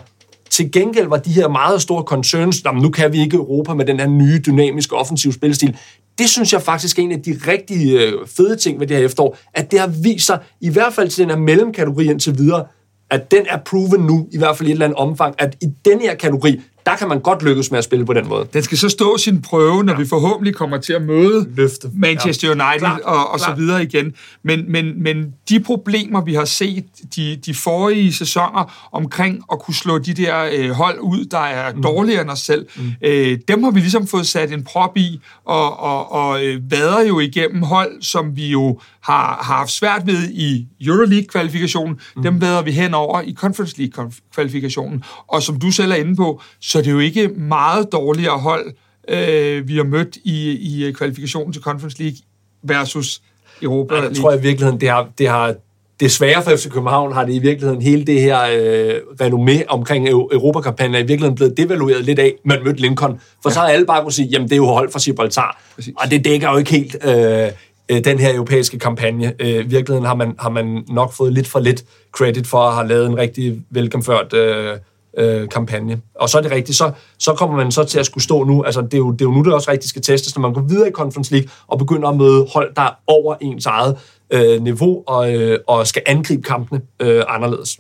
til gengæld var de her meget store concerns, nu kan vi ikke Europa med den her nye, dynamiske, offensiv spillestil, det synes jeg faktisk er en af de rigtig øh, fede ting ved det her efterår, at det har vist sig, i hvert fald til den her mellemkategori indtil videre, at den er proven nu, i hvert fald i et eller andet omfang, at i den her kategori, der kan man godt lykkes med at spille på den måde. Den skal så stå sin prøve, når ja. vi forhåbentlig kommer til at møde Løfte. Manchester ja. United klar, og, og klar. så videre igen. Men, men, men de problemer, vi har set de, de forrige sæsoner omkring at kunne slå de der øh, hold ud, der er mm. dårligere end os selv, mm. øh, dem har vi ligesom fået sat en prop i, og, og, og øh, vader jo igennem hold, som vi jo har, har haft svært ved i Euroleague-kvalifikationen, mm. dem vader vi hen over i Conference League-kvalifikationen. Og som du selv er inde på, så er det jo ikke meget dårligere hold, øh, vi har mødt i, i kvalifikationen til Conference League versus Europa League. Jeg tror i virkeligheden, det har, det har det svære for FC København har det i virkeligheden hele det her øh, renommé omkring Europakampagnen er i virkeligheden blevet devalueret lidt af, man mødte Lincoln. For ja. så har alle bare kunne sige, jamen det er jo hold fra Gibraltar. Præcis. Og det dækker jo ikke helt øh, øh, den her europæiske kampagne. Øh, I virkeligheden har man, har man nok fået lidt for lidt credit for at have lavet en rigtig velgenført øh, øh, kampagne. Og så er det rigtigt, så, så kommer man så til at skulle stå nu, altså det er jo, det er jo nu, det også rigtig skal testes, når man går videre i Conference League og begynder at møde hold, der er over ens eget øh, niveau og, øh, og skal angribe kampene øh, anderledes.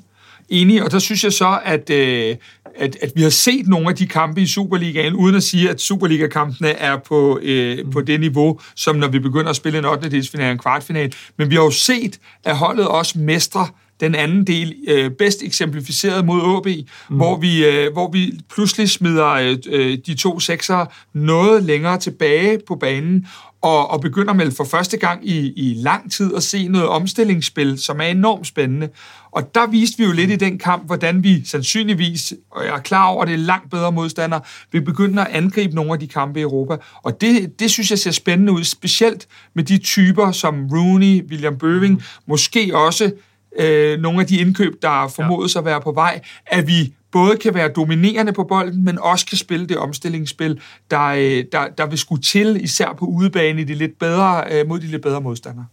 Enig, og der synes jeg så, at, øh, at, at vi har set nogle af de kampe i Superligaen, uden at sige, at Superliga-kampene er på, øh, på det niveau, som når vi begynder at spille en 8. delsfinal og en kvartfinal. Men vi har jo set, at holdet også mestre den anden del øh, bedst eksemplificeret mod AB, mm. hvor, vi, øh, hvor vi pludselig smider øh, øh, de to sekser noget længere tilbage på banen, og, og begynder med for første gang i, i lang tid at se noget omstillingsspil, som er enormt spændende. Og der viste vi jo lidt i den kamp, hvordan vi sandsynligvis, og jeg er klar over, at det er langt bedre modstandere, vil begynde at angribe nogle af de kampe i Europa. Og det, det synes jeg ser spændende ud, specielt med de typer som Rooney, William Bøving, mm. måske også øh, nogle af de indkøb, der formodes at være på vej, at vi både kan være dominerende på bolden, men også kan spille det omstillingsspil, der, øh, der, der vil skulle til, især på udebane i de lidt bedre, øh, mod de lidt bedre modstandere.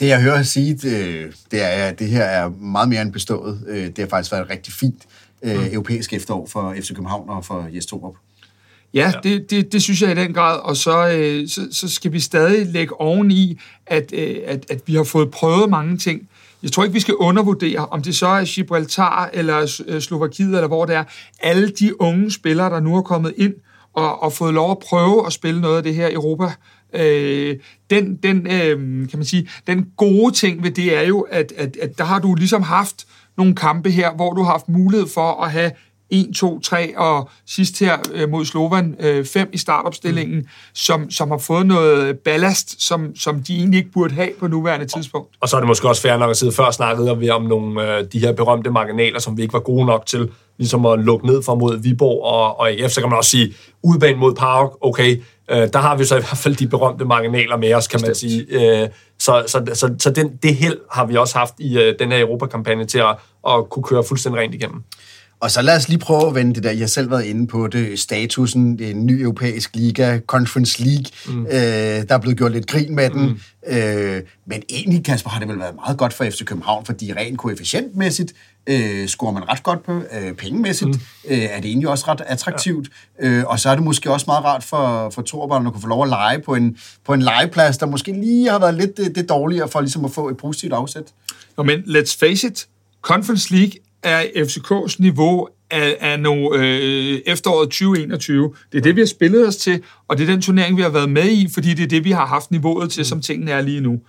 Det, jeg hører sige, det, det er, at det her er meget mere end bestået. Øh, det har faktisk været et rigtig fint mm. europæisk efterår for FC København og for Jes Torup. Ja, det, det, det synes jeg i den grad, og så, så, så skal vi stadig lægge oveni, at, at, at vi har fået prøvet mange ting. Jeg tror ikke, vi skal undervurdere, om det så er Gibraltar eller øh, Slovakiet, eller hvor det er. Alle de unge spillere, der nu er kommet ind og, og fået lov at prøve at spille noget af det her Europa, øh, den, den, øh, kan man sige, den gode ting ved det er jo, at, at, at der har du ligesom haft nogle kampe her, hvor du har haft mulighed for at have 1, 2, 3 og sidst her øh, mod Slovan øh, 5 i startopstillingen, mm. som, som har fået noget ballast, som, som de egentlig ikke burde have på nuværende tidspunkt. Og så er det måske også fair nok at sidde før snakket vi om nogle øh, de her berømte marginaler, som vi ikke var gode nok til ligesom at lukke ned for mod Viborg og, og AF, så kan man også sige, udbanen mod Park, okay, øh, der har vi så i hvert fald de berømte marginaler med os, kan man sige. Øh, så så, så, så den, det held har vi også haft i øh, den her Europakampagne til at, at kunne køre fuldstændig rent igennem. Og så lad os lige prøve at vende det der, jeg har selv været inde på det, statusen, det er en ny europæisk liga, Conference League, mm. øh, der er blevet gjort lidt grin med den. Mm. Øh, men egentlig, Kasper, har det vel været meget godt for FC København, fordi rent koefficientmæssigt øh, scorer man ret godt på, øh, pengemæssigt mm. øh, er det egentlig også ret attraktivt. Ja. Øh, og så er det måske også meget rart for, for Torbjørn at kunne få lov at lege på en, på en legeplads, der måske lige har været lidt det, det dårligere for ligesom at få et positivt afsæt. Nå, men let's face it, Conference League er FCK's niveau af, af no, øh, efteråret 2021. Det er det, vi har spillet os til, og det er den turnering, vi har været med i, fordi det er det, vi har haft niveauet til, som tingene er lige nu.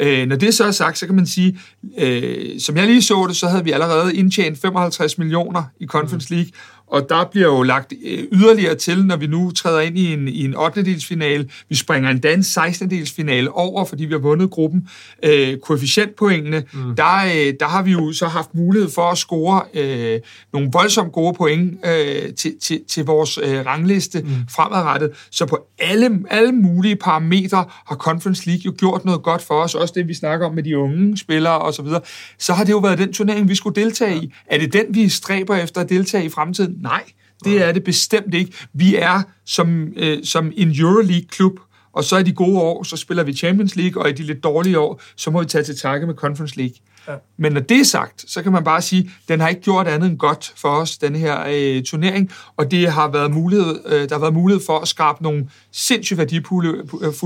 Øh, når det så er sagt, så kan man sige, øh, som jeg lige så det, så havde vi allerede indtjent 55 millioner i Conference League, og der bliver jo lagt øh, yderligere til, når vi nu træder ind i en, i en 8. delsfinale. Vi springer en 16. delsfinale over, fordi vi har vundet gruppen. Øh, koefficientpoengene, mm. der, øh, der har vi jo så haft mulighed for at score øh, nogle voldsomt gode point øh, til, til, til vores øh, rangliste mm. fremadrettet. Så på alle, alle mulige parametre har Conference League jo gjort noget godt for os. Også det, vi snakker om med de unge spillere osv. Så, videre. så har det jo været den turnering, vi skulle deltage i. Er det den, vi stræber efter at deltage i fremtiden? Nej, det er det bestemt ikke. Vi er som, øh, som en Euroleague-klub, og så i de gode år, så spiller vi Champions League, og i de lidt dårlige år, så må vi tage til takke med Conference League. Ja. Men når det er sagt, så kan man bare sige, den har ikke gjort andet end godt for os, den her øh, turnering, og det har været mulighed, øh, der har været mulighed for at skabe nogle sindssygt værdifulde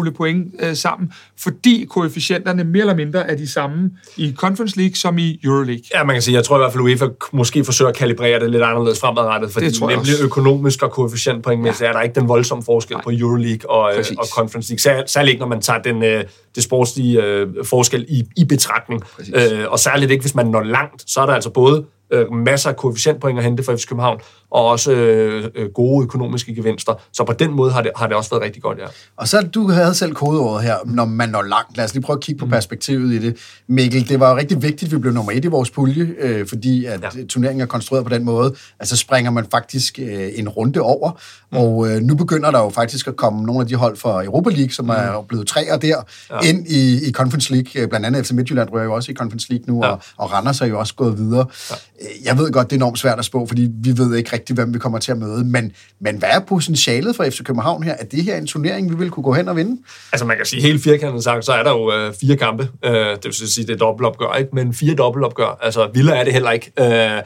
øh, point øh, sammen, fordi koefficienterne mere eller mindre er de samme i Conference League som i Euroleague. Ja, man kan sige, jeg tror i hvert fald, UEFA måske forsøger at kalibrere det lidt anderledes fremadrettet, fordi det tror nemlig også. økonomisk og koefficientpointmæssigt ja. er der ikke den voldsomme forskel Nej. på Euroleague og, øh, og Conference League, særligt ikke, når man tager den, øh, det sportslige øh, forskel i, i betragtning. Øh, og særligt ikke, hvis man når langt, så er der altså både øh, masser af koefficientpoint at hente for FC København, og også øh, øh, gode økonomiske gevinster. Så på den måde har det, har det også været rigtig godt, ja. Og så du havde selv kodeordet her, når man når langt. Lad os lige prøve at kigge på perspektivet i det. Mikkel, det var jo rigtig vigtigt, at vi blev nummer et i vores pulje, øh, fordi at ja. turneringen er konstrueret på den måde, at så springer man faktisk øh, en runde over. Mm. Og øh, nu begynder der jo faktisk at komme nogle af de hold fra Europa League, som mm. er blevet træer der, ja. ind i, i Conference League. Blandt andet FC Midtjylland rører jo også i Conference League nu, ja. og, og Randers er jo også gået videre. Ja. Jeg ved godt, det er enormt svært at spå, fordi vi ved ikke rigtig, hvem vi kommer til at møde. Men, men hvad er potentialet for FC København her? Er det her en turnering, vi vil kunne gå hen og vinde? Altså man kan sige helt firkantet sagt, så er der jo øh, fire kampe. Øh, det vil sige, det er dobbeltopgør, ikke? Men fire dobbeltopgør. Altså Villa er det heller ikke. Øh,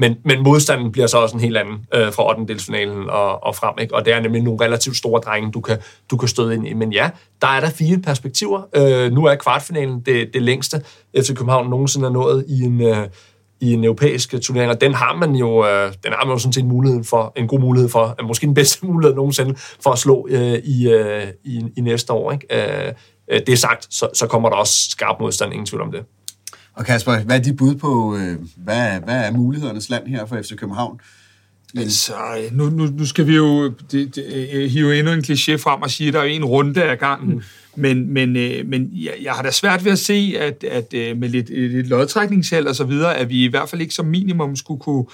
men, men modstanden bliver så også en helt anden øh, fra 8. delsfinalen og, og frem. Ikke? Og det er nemlig nogle relativt store drenge, du kan, du kan støde ind i. Men ja, der er der fire perspektiver. Øh, nu er kvartfinalen det, det længste, FC København nogensinde er nået i en, øh, i en europæisk turnering, og den har man jo, øh, den har man jo sådan set muligheden for, en god mulighed for, øh, måske den bedste mulighed nogensinde, for at slå øh, i, øh, i, i næste år. Ikke? Øh, øh, det er sagt, så, så kommer der også skarp modstand, ingen tvivl om det. Og Kasper, hvad er dit bud på, øh, hvad, hvad er mulighedernes land her for FC København? Men... Altså, nu, nu, nu skal vi jo det, det, hive endnu en kliché frem og sige, at der er en runde af gangen. Mm. Men, men, øh, men jeg, jeg har da svært ved at se, at, at øh, med lidt, lidt lodtrækningsheld og så videre, at vi i hvert fald ikke som minimum skulle kunne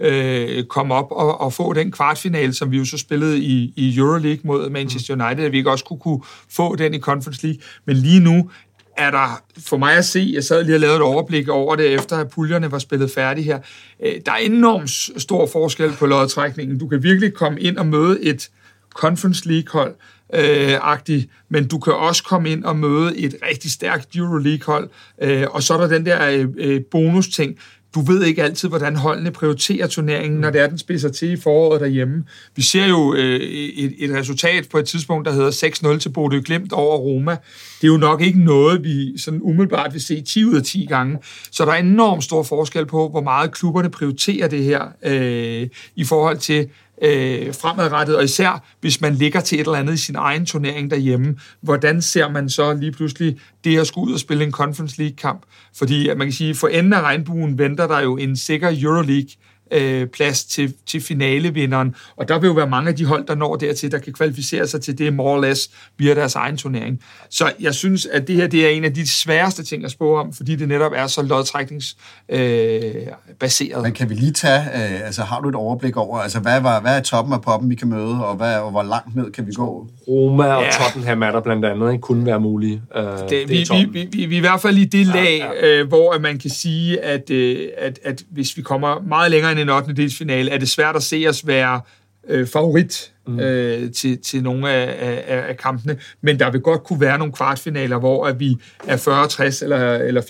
øh, komme op og, og få den kvartfinale, som vi jo så spillede i, i Euroleague mod Manchester United, at vi ikke også kunne, kunne få den i Conference League. Men lige nu er der for mig at se, jeg sad lige og lavede et overblik over det, efter at puljerne var spillet færdige her, øh, der er enormt stor forskel på lodtrækningen. Du kan virkelig komme ind og møde et Conference League-hold, øh, agtigt, men du kan også komme ind og møde et rigtig stærkt Euroleague-hold, øh, og så er der den der øh, øh bonus-ting, du ved ikke altid, hvordan holdene prioriterer turneringen, når det er, den spidser til i foråret derhjemme. Vi ser jo øh, et, et resultat på et tidspunkt, der hedder 6-0 til Bodø Glimt over Roma. Det er jo nok ikke noget, vi sådan umiddelbart vil se 10 ud af 10 gange. Så der er enormt stor forskel på, hvor meget klubberne prioriterer det her øh, i forhold til, øh, fremadrettet, og især hvis man ligger til et eller andet i sin egen turnering derhjemme, hvordan ser man så lige pludselig det at skulle ud og spille en Conference League-kamp? Fordi at man kan sige, for enden af regnbuen venter der jo en sikker Euroleague øh, plads til, til finalevinderen. Og der vil jo være mange af de hold, der når dertil, der kan kvalificere sig til det more or less via deres egen turnering. Så jeg synes, at det her det er en af de sværeste ting at spå om, fordi det netop er så lodtrækningsbaseret. Øh, Men kan vi lige tage, øh, altså har du et overblik over, altså hvad, var, hvad er toppen af poppen, vi kan møde, og, hvad, og hvor langt ned kan vi gå? Roma og ja. Tottenham er der blandt andet, ikke? kunne være mulige. Øh, det, det vi, vi, vi, vi, vi er i hvert fald i det lag, ja, ja. Øh, hvor man kan sige, at, øh, at, at hvis vi kommer meget længere end en 8. delsfinale, er det svært at se os være øh, favorit mm. øh, til, til nogle af, af, af kampene. Men der vil godt kunne være nogle kvartfinaler, hvor at vi er 40-60 eller, eller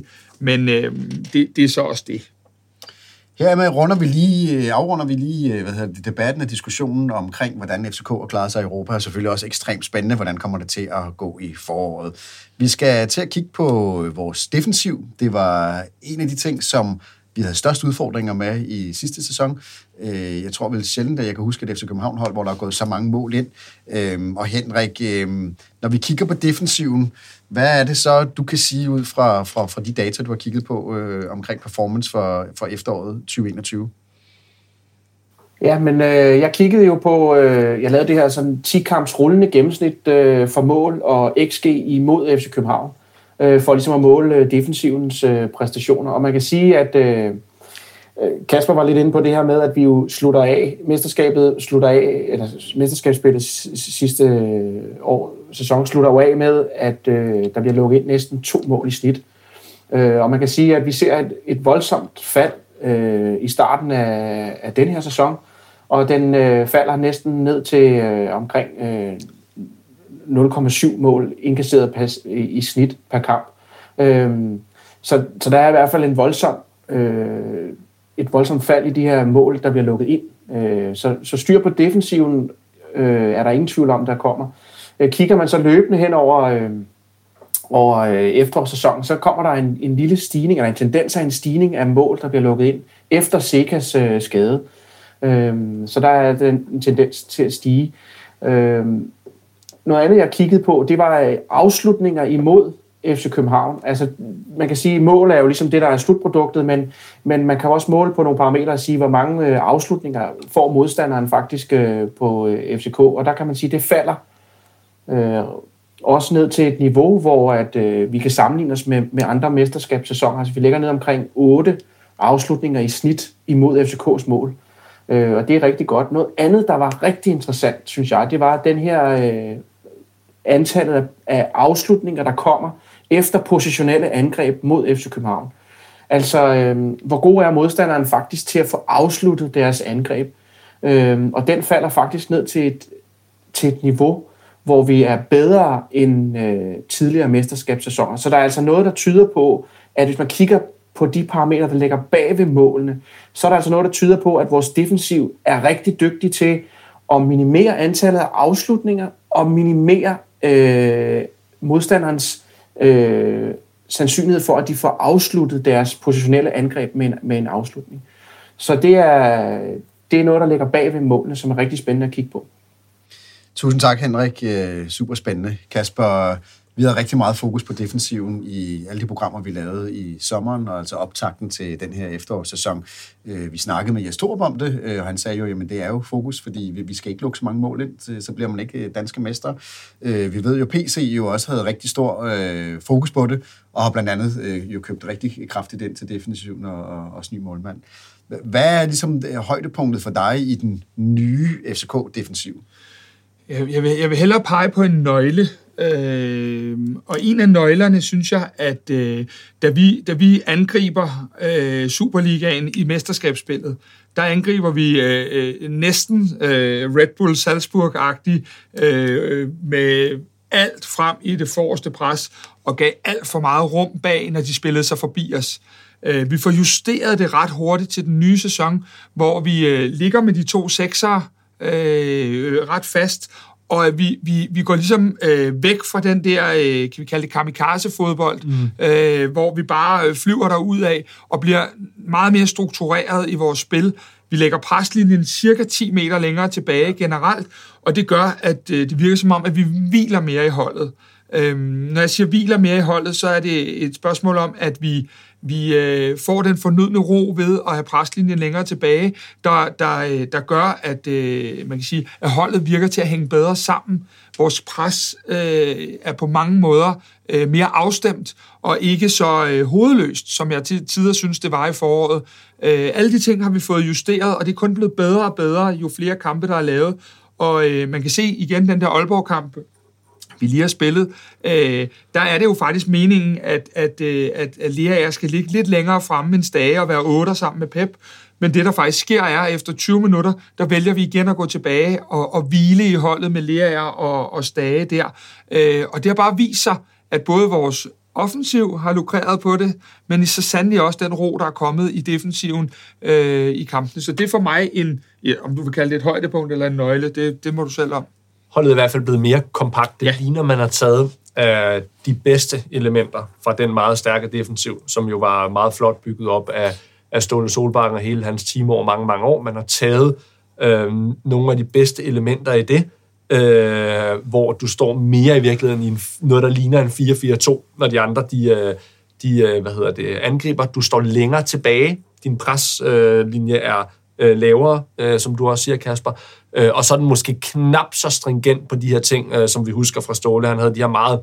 50-50. Men øh, det, det er så også det. Hermed runder vi lige, øh, afrunder vi lige øh, hvad hedder det, debatten og diskussionen omkring, hvordan FCK har klaret sig i Europa, og selvfølgelig også ekstremt spændende, hvordan kommer det til at gå i foråret. Vi skal til at kigge på vores defensiv. Det var en af de ting, som vi havde størst udfordringer med i sidste sæson. Øh, jeg tror vel sjældent, at jeg kan huske et FC København-hold, hvor der er gået så mange mål ind. Øh, og Henrik, øh, når vi kigger på defensiven, hvad er det så, du kan sige ud fra, fra, fra de data, du har kigget på øh, omkring performance for, for efteråret 2021? Ja, men øh, jeg kiggede jo på, øh, jeg lavede det her sådan 10-kamps rullende gennemsnit øh, for mål og XG imod FC København øh, Øh, for ligesom at måle øh, defensivens øh, præstationer. Og man kan sige, at øh, øh, Kasper var lidt inde på det her med, at vi jo slutter af, mesterskabet slutter af, eller mesterskabsspillet sidste år, sæson slutter jo af med, at øh, der bliver lukket ind næsten to mål i snit. Øh, og man kan sige, at vi ser et, et voldsomt fald øh, i starten af, af den her sæson, og den øh, falder næsten ned til øh, omkring øh, 0,7 mål indkasseret pas, i, i snit per kamp. Øhm, så, så der er i hvert fald en voldsom, øh, et voldsomt fald i de her mål, der bliver lukket ind. Øh, så, så styr på defensiven øh, er der ingen tvivl om, der kommer. Øh, kigger man så løbende hen over, øh, over øh, efterårssæsonen, så kommer der en, en lille stigning, eller en tendens af en stigning af mål, der bliver lukket ind efter Sekas øh, skade. Øh, så der er den, en tendens til at stige. Øh, noget andet, jeg kiggede på, det var øh, afslutninger imod FC København. Altså, man kan sige, at mål er jo ligesom det, der er slutproduktet, men, men man kan også måle på nogle parametre og sige, hvor mange øh, afslutninger får modstanderen faktisk øh, på FCK, og der kan man sige, at det falder øh, også ned til et niveau, hvor at, øh, vi kan sammenligne os med, med andre mesterskabssæsoner. Altså, vi ligger ned omkring 8 afslutninger i snit imod FCK's mål. Øh, og det er rigtig godt. Noget andet, der var rigtig interessant, synes jeg, det var den her øh, antallet af afslutninger, der kommer efter positionelle angreb mod FC København. Altså, øh, hvor god er modstanderen faktisk til at få afsluttet deres angreb? Øh, og den falder faktisk ned til et, til et niveau, hvor vi er bedre end øh, tidligere mesterskabssæsoner. Så der er altså noget, der tyder på, at hvis man kigger på de parametre, der ligger bag ved målene, så er der altså noget, der tyder på, at vores defensiv er rigtig dygtig til at minimere antallet af afslutninger og minimere øh, modstanderens øh, sandsynlighed for, at de får afsluttet deres positionelle angreb med en, med en afslutning. Så det er, det er noget, der ligger bag ved målene, som er rigtig spændende at kigge på. Tusind tak, Henrik. Øh, Super spændende. Kasper, vi havde rigtig meget fokus på defensiven i alle de programmer, vi lavede i sommeren, og altså optakten til den her efterårssæson. Øh, vi snakkede med Jes Torup om det, øh, og han sagde jo, at det er jo fokus, fordi vi skal ikke lukke så mange mål ind, så bliver man ikke øh, danske mestre. Vi ved jo, at PC jo også havde rigtig stor fokus på det, og har blandt andet jo købt rigtig kraftigt ind til defensiven og, og også ny målmand. Hvad er ligesom højdepunktet for dig i den nye FCK-defensiv? Jeg, jeg, vil, jeg vil hellere pege på en nøgle, øh, og en af nøglerne synes jeg, at øh, da, vi, da vi angriber øh, Superligaen i mesterskabsspillet, der angriber vi øh, øh, næsten øh, Red Bull Salzburg-agtigt øh, med alt frem i det forreste pres, og gav alt for meget rum bag, når de spillede sig forbi os. Øh, vi får justeret det ret hurtigt til den nye sæson, hvor vi øh, ligger med de to seksere, øh, ret fast, og at vi, vi, vi går ligesom øh, væk fra den der, øh, kan vi kalde det kamikaze-fodbold, mm. øh, hvor vi bare øh, flyver derud af og bliver meget mere struktureret i vores spil. Vi lægger preslinjen cirka 10 meter længere tilbage generelt, og det gør, at øh, det virker som om, at vi hviler mere i holdet. Øh, når jeg siger hviler mere i holdet, så er det et spørgsmål om, at vi vi øh, får den fornødne ro ved at have preslinjen længere tilbage, der, der, øh, der gør, at, øh, man kan sige, at holdet virker til at hænge bedre sammen. Vores pres øh, er på mange måder øh, mere afstemt og ikke så øh, hovedløst, som jeg til tider synes, det var i foråret. Øh, alle de ting har vi fået justeret, og det er kun blevet bedre og bedre, jo flere kampe, der er lavet. Og øh, man kan se igen den der Aalborg-kamp, vi lige har spillet, øh, der er det jo faktisk meningen, at, at, øh, at, at Lea skal ligge lidt længere fremme end Stage og være otter sammen med Pep. Men det, der faktisk sker, er, at efter 20 minutter, der vælger vi igen at gå tilbage og, og hvile i holdet med Lea og, og Stage der. Øh, og det har bare vist sig, at både vores offensiv har lukreret på det, men i så sandelig også den ro, der er kommet i defensiven øh, i kampen. Så det er for mig en, ja, om du vil kalde det et højdepunkt eller en nøgle, det, det må du selv om holdet i hvert fald blevet mere kompakt. Det ja. ligner, man har taget øh, de bedste elementer fra den meget stærke defensiv, som jo var meget flot bygget op af, af Ståle Solbakken og hele hans team over mange, mange år. Man har taget øh, nogle af de bedste elementer i det, øh, hvor du står mere i virkeligheden i en, noget, der ligner en 4-4-2, når de andre de, øh, de øh, hvad hedder det, angriber. Du står længere tilbage. Din preslinje øh, er øh, lavere, øh, som du også siger, Kasper. Øh, og så er den måske knap så stringent på de her ting, øh, som vi husker fra Ståle. Han havde de her meget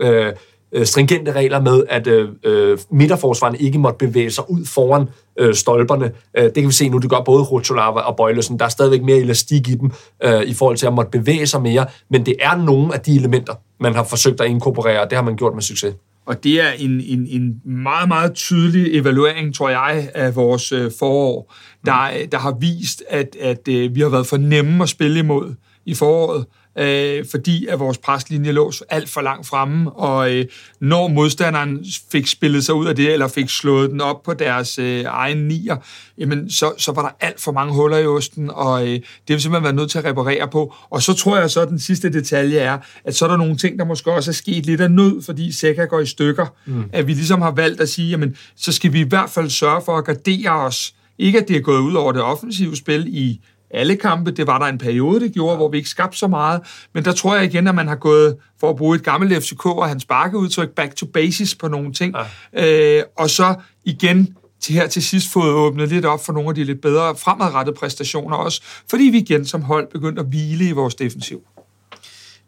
øh, øh stringente regler med, at øh, øh midterforsvarerne midterforsvaren ikke måtte bevæge sig ud foran øh, stolperne. Øh, det kan vi se nu, det gør både Rotolava og Bøjlesen. Der er stadigvæk mere elastik i dem, øh, i forhold til at måtte bevæge sig mere, men det er nogle af de elementer, man har forsøgt at inkorporere, og det har man gjort med succes. Og det er en, en, en meget, meget tydelig evaluering, tror jeg, af vores øh, forår, der, der har vist, at, at øh, vi har været for nemme at spille imod i foråret øh, fordi at vores preslinje lå alt for langt fremme, og øh, når modstanderen fik spillet sig ud af det, eller fik slået den op på deres øh, egen nier, jamen så, så var der alt for mange huller i osten, og øh, det vil simpelthen være nødt til at reparere på. Og så tror jeg så, at den sidste detalje er, at så er der nogle ting, der måske også er sket lidt af nød, fordi Seca går i stykker, mm. at vi ligesom har valgt at sige, jamen så skal vi i hvert fald sørge for at gardere os, ikke at det er gået ud over det offensive spil i alle kampe. Det var der en periode, det gjorde, hvor vi ikke skabte så meget. Men der tror jeg igen, at man har gået, for at bruge et gammelt FCK og hans sparkeudtryk, back to basis på nogle ting. Ja. Øh, og så igen til her til sidst fået åbnet lidt op for nogle af de lidt bedre fremadrettede præstationer også, fordi vi igen som hold begyndte at hvile i vores defensiv.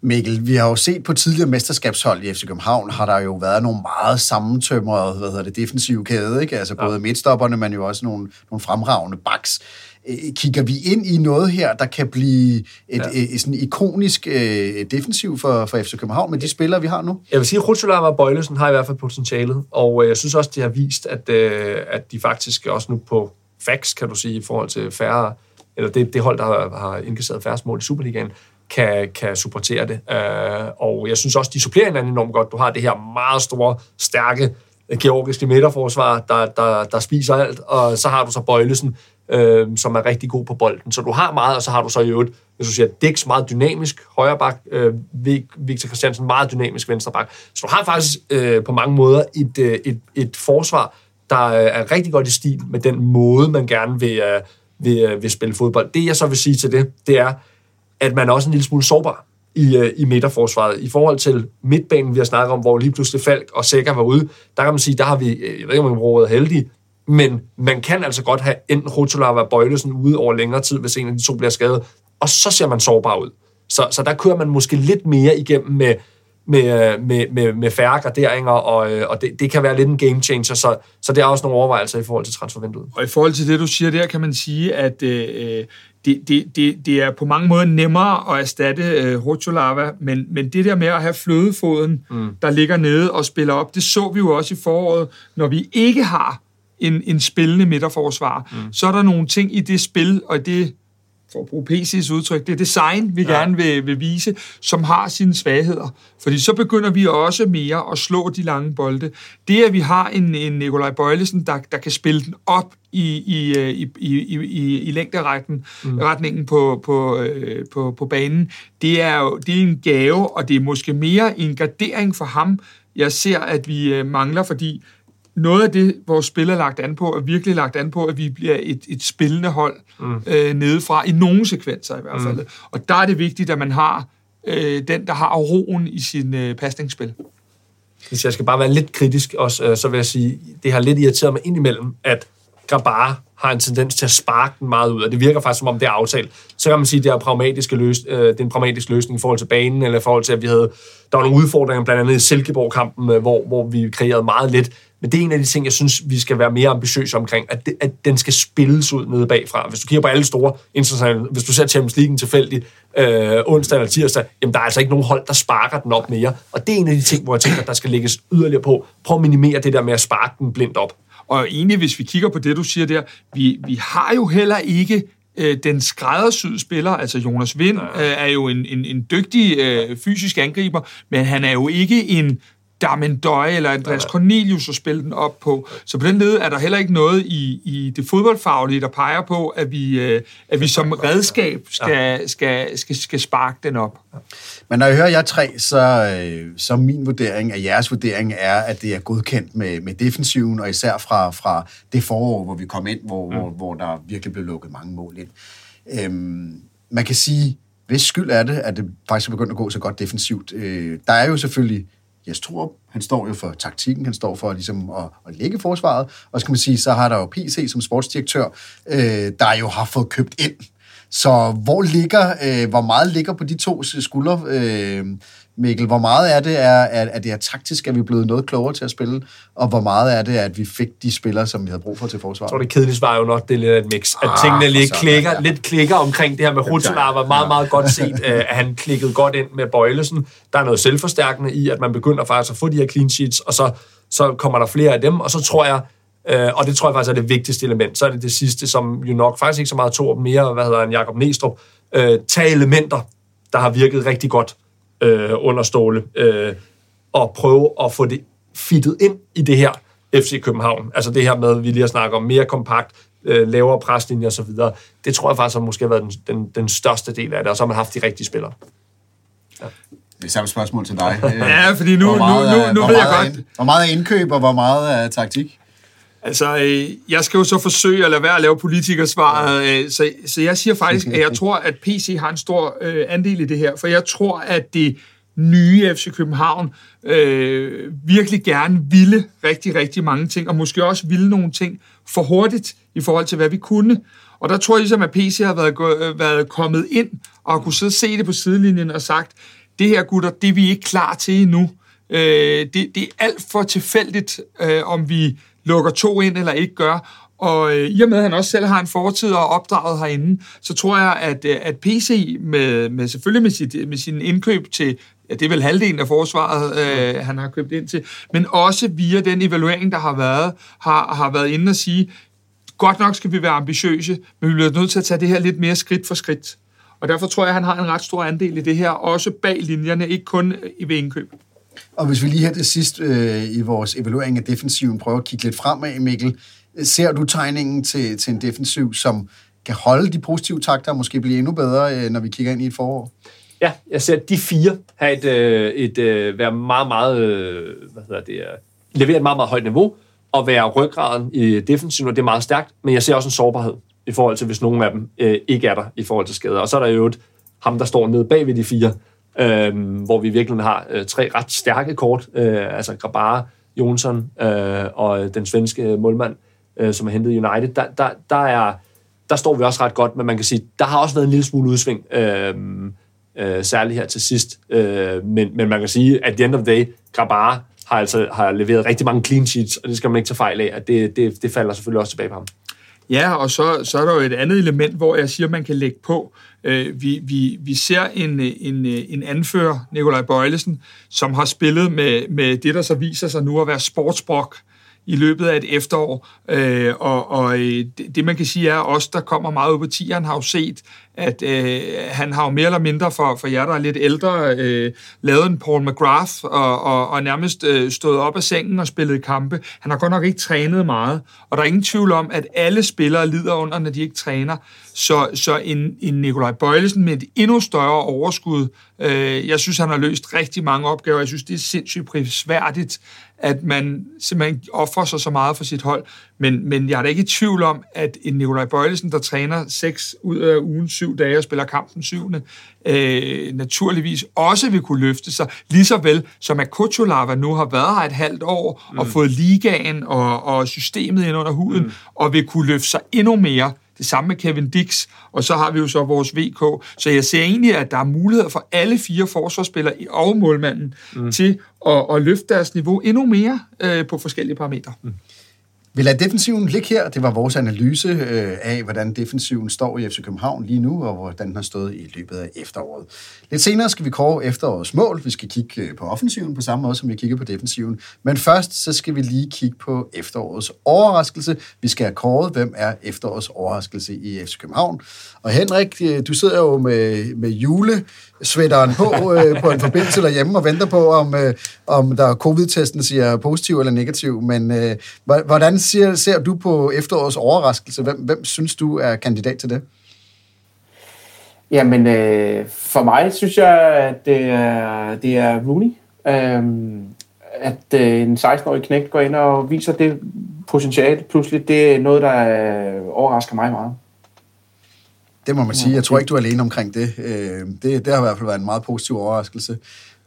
Mikkel, vi har jo set på tidligere mesterskabshold i FC København, har der jo været nogle meget sammentømrede, hvad hedder det, defensive kæde, ikke? Altså både ja. midtstopperne, men jo også nogle, nogle fremragende backs. Øh, kigger vi ind i noget her, der kan blive et, ja. et, et sådan ikonisk øh, defensiv for, for FC København med de spillere, vi har nu? Jeg vil sige, at Rutscholav og Bøjlesen har i hvert fald potentialet, og øh, jeg synes også, de har vist, at, øh, at de faktisk også nu på facts, kan du sige, i forhold til færre, eller det, det hold, der har, har indkasseret færre mål i Superligaen, kan, kan supportere det. Øh, og jeg synes også, de supplerer hinanden enormt godt. Du har det her meget store, stærke georgiske midterforsvar, der, der, der spiser alt, og så har du så Bøjlesen, øh, som er rigtig god på bolden. Så du har meget, og så har du så i øvrigt, hvis du siger, Dix meget dynamisk højre bak, øh, Victor Christiansen meget dynamisk venstre bak. Så du har faktisk øh, på mange måder et, øh, et, et forsvar, der øh, er rigtig godt i stil med den måde, man gerne vil, øh, vil, øh, vil spille fodbold. Det jeg så vil sige til det, det er, at man er også en lille smule sårbar i, øh, i midterforsvaret. I forhold til midtbanen, vi har snakket om, hvor lige pludselig Falk og Sækker var ude, der kan man sige, der har vi, øh, jeg ved ikke om vi har heldige, men man kan altså godt have enten Rotolava og Bøjlesen ude over længere tid, hvis en af de to bliver skadet, og så ser man sårbar ud. Så, så der kører man måske lidt mere igennem med, med, med, med, med færre graderinger, og, øh, og det, det kan være lidt en game changer, så, så det er også nogle overvejelser i forhold til transfervinduet. Og i forhold til det, du siger der, kan man sige, at øh, det, det, det, det er på mange måder nemmere at erstatte øh, Hocholava, men, men det der med at have flødefoden, mm. der ligger nede og spiller op, det så vi jo også i foråret, når vi ikke har en, en spillende midterforsvar, mm. så er der nogle ting i det spil, og det for at bruge PC's udtryk, det er design, vi ja. gerne vil, vil vise, som har sine svagheder. Fordi så begynder vi også mere at slå de lange bolde. Det, at vi har en, en Nikolaj Bøjlesen, der, der kan spille den op i, i, i, i, i, i længderetningen mm. retningen på, på, øh, på, på banen, det er jo det er en gave, og det er måske mere en gardering for ham, jeg ser, at vi øh, mangler, fordi noget af det, vores spil er lagt an på, er virkelig lagt an på, at vi bliver et, et spillende hold mm. øh, nedefra, i nogle sekvenser i hvert fald. Mm. Og der er det vigtigt, at man har øh, den, der har roen i sin øh, pasningsspil. Hvis jeg skal bare være lidt kritisk også, øh, så vil jeg sige, det har lidt irriteret mig indimellem, at Grabar har en tendens til at sparke den meget ud, og det virker faktisk som om det er aftalt. Så kan man sige, at det er, pragmatiske løs, øh, det er en pragmatisk løsning i forhold til banen, eller i forhold til, at vi havde, der var nogle udfordringer, blandt andet i Silkeborg-kampen, øh, hvor, hvor vi kreerede meget lidt. Men det er en af de ting, jeg synes, vi skal være mere ambitiøse omkring, at, det, at den skal spilles ud nede bagfra. Hvis du kigger på alle store internationale, hvis du ser Champions League tilfældigt øh, onsdag eller tirsdag, jamen der er altså ikke nogen hold, der sparker den op mere. Og det er en af de ting, hvor jeg tænker, der skal lægges yderligere på. Prøv at minimere det der med at sparke den blindt op. Og egentlig, hvis vi kigger på det, du siger der, vi, vi har jo heller ikke øh, den skræddersyde spiller, altså Jonas Vind, øh, er jo en, en, en dygtig øh, fysisk angriber, men han er jo ikke en Darmendøje eller Andreas Cornelius at spille den op på. Så på den led er der heller ikke noget i, i det fodboldfaglige, der peger på, at vi, øh, at vi som redskab skal, skal, skal, skal sparke den op. Men når jeg hører jer tre, så, øh, så min vurdering af jeres vurdering er, at det er godkendt med, med defensiven, og især fra, fra det forår, hvor vi kom ind, hvor, mm. hvor, hvor der virkelig blev lukket mange mål ind. Øhm, man kan sige, hvis skyld er det, at det faktisk er begyndt at gå så godt defensivt. Øh, der er jo selvfølgelig Jes Torup, han står jo for taktikken, han står for ligesom at, at lægge forsvaret, og så kan man sige, så har der jo PC som sportsdirektør, øh, der jo har fået købt ind. Så hvor ligger, øh, hvor meget ligger på de to skuldre, øh, Mikkel? Hvor meget er det, er, er, er det er taktisk, at vi er blevet noget klogere til at spille, og hvor meget er det, at vi fik de spillere, som vi havde brug for til forsvaret? Jeg tror, det kedelige var jo nok, det er lidt et mix. At ah, tingene lige klikker, ja. lidt klikker omkring det her med Rutsanar var meget, meget godt set, øh, at han klikkede godt ind med Bøjlesen. Der er noget selvforstærkende i, at man begynder faktisk at få de her clean sheets, og så, så kommer der flere af dem, og så tror jeg, Øh, og det tror jeg faktisk er det vigtigste element. Så er det det sidste, som jo nok faktisk ikke så meget tog mere, hvad hedder han, Jacob Næstrup. Øh, tag elementer, der har virket rigtig godt øh, under Ståle, øh, og prøve at få det fittet ind i det her FC København. Altså det her med, at vi lige har snakket om mere kompakt, øh, lavere preslinje og så videre. Det tror jeg faktisk har måske været den, den, den største del af det, og så har man haft de rigtige spillere. Ja. Det er samme spørgsmål til dig. ja, fordi nu, nu, nu, nu, nu ved jeg godt. Hvor meget er indkøb, og hvor meget er taktik? Altså, øh, jeg skal jo så forsøge at lade være at lave politikersvaret, øh, så, så jeg siger faktisk, at jeg tror, at PC har en stor øh, andel i det her, for jeg tror, at det nye FC København øh, virkelig gerne ville rigtig, rigtig mange ting, og måske også ville nogle ting for hurtigt i forhold til, hvad vi kunne. Og der tror jeg ligesom, at PC har været, været kommet ind og kunne sidde og se det på sidelinjen og sagt, det her gutter, det er vi ikke klar til endnu. Øh, det, det er alt for tilfældigt, øh, om vi lukker to ind eller ikke gør. Og øh, i og med, at han også selv har en fortid og opdraget herinde, så tror jeg, at, øh, at PC med, med selvfølgelig med, sit, med sin indkøb til, ja, det er vel halvdelen af forsvaret, øh, han har købt ind til, men også via den evaluering, der har været, har, har været inde og sige, godt nok skal vi være ambitiøse, men vi bliver nødt til at tage det her lidt mere skridt for skridt. Og derfor tror jeg, at han har en ret stor andel i det her, også bag linjerne, ikke kun i ved indkøb. Og hvis vi lige her til sidst øh, i vores evaluering af defensiven prøver at kigge lidt fremad, Mikkel, øh, ser du tegningen til, til en defensiv, som kan holde de positive takter og måske blive endnu bedre, øh, når vi kigger ind i et forår? Ja, jeg ser de fire have et, øh, et, et være meget, meget, øh, hvad hedder det, levere et meget, meget højt niveau, og være ryggraden i defensiven, og det er meget stærkt, men jeg ser også en sårbarhed i forhold til, hvis nogen af dem øh, ikke er der i forhold til skader. Og så er der jo et, ham, der står nede bag ved de fire, øh, hvor vi virkelig har øh, tre ret stærke kort, øh, altså Grabara, Jonsson øh, og den svenske målmand, øh, som er hentet United. Der, der, der, er, der står vi også ret godt, men man kan sige, der har også været en lille smule udsving, øh, øh, særligt her til sidst. Øh, men, men man kan sige, at the end of the day, Grabara har altså har leveret rigtig mange clean sheets, og det skal man ikke tage fejl af, at det, det, det falder selvfølgelig også tilbage på ham. Ja, og så, så er der jo et andet element, hvor jeg siger, man kan lægge på. Øh, vi, vi, vi ser en, en, en anfører, Nikolaj Bøjlesen, som har spillet med, med det, der så viser sig nu at være sportsbrok i løbet af et efterår. Øh, og og øh, det, det, man kan sige, er, at os, der kommer meget ud på tieren, har jo set, at øh, han har jo mere eller mindre for, for jer, der er lidt ældre, øh, lavet en Paul McGrath og, og, og nærmest øh, stået op af sengen og spillet kampe. Han har godt nok ikke trænet meget, og der er ingen tvivl om, at alle spillere lider under, når de ikke træner. Så, så en, en Nikolaj Bøjlesen med et endnu større overskud, øh, jeg synes, han har løst rigtig mange opgaver. Jeg synes, det er sindssygt prisværdigt, at man simpelthen offrer sig så meget for sit hold. Men, men jeg er da ikke i tvivl om, at en Nikolaj Bøjlesen, der træner seks ud af ugen syv dage og spiller kampen syvende, øh, naturligvis også vil kunne løfte sig, lige så vel som at Kuchulava nu har været her et halvt år mm. og fået ligaen og, og systemet ind under huden, mm. og vil kunne løfte sig endnu mere. Det samme med Kevin Dix, og så har vi jo så vores VK. Så jeg ser egentlig, at der er muligheder for alle fire forsvarsspillere og målmanden mm. til at, at løfte deres niveau endnu mere øh, på forskellige parametre. Mm. Vi lader defensiven ligge her. Det var vores analyse øh, af, hvordan defensiven står i FC København lige nu, og hvordan den har stået i løbet af efteråret. Lidt senere skal vi kåre efterårets mål. Vi skal kigge øh, på offensiven på samme måde, som vi kigger på defensiven. Men først så skal vi lige kigge på efterårets overraskelse. Vi skal have kåret, hvem er efterårets overraskelse i FC København. Og Henrik, øh, du sidder jo med, med jule sweateren på, øh, på en forbindelse derhjemme og venter på, om, øh, om der covid-testen siger positiv eller negativ. Men øh, hvordan ser, ser du på efterårets overraskelse? Hvem, hvem synes du er kandidat til det? Jamen, øh, for mig synes jeg, at det er, det er Rooney. Øhm, at øh, en 16-årig knægt går ind og viser det potentiale pludselig, det er noget, der øh, overrasker mig meget. Det må man sige. Jeg tror ikke, du er alene omkring det. Øh, det, det har i hvert fald været en meget positiv overraskelse.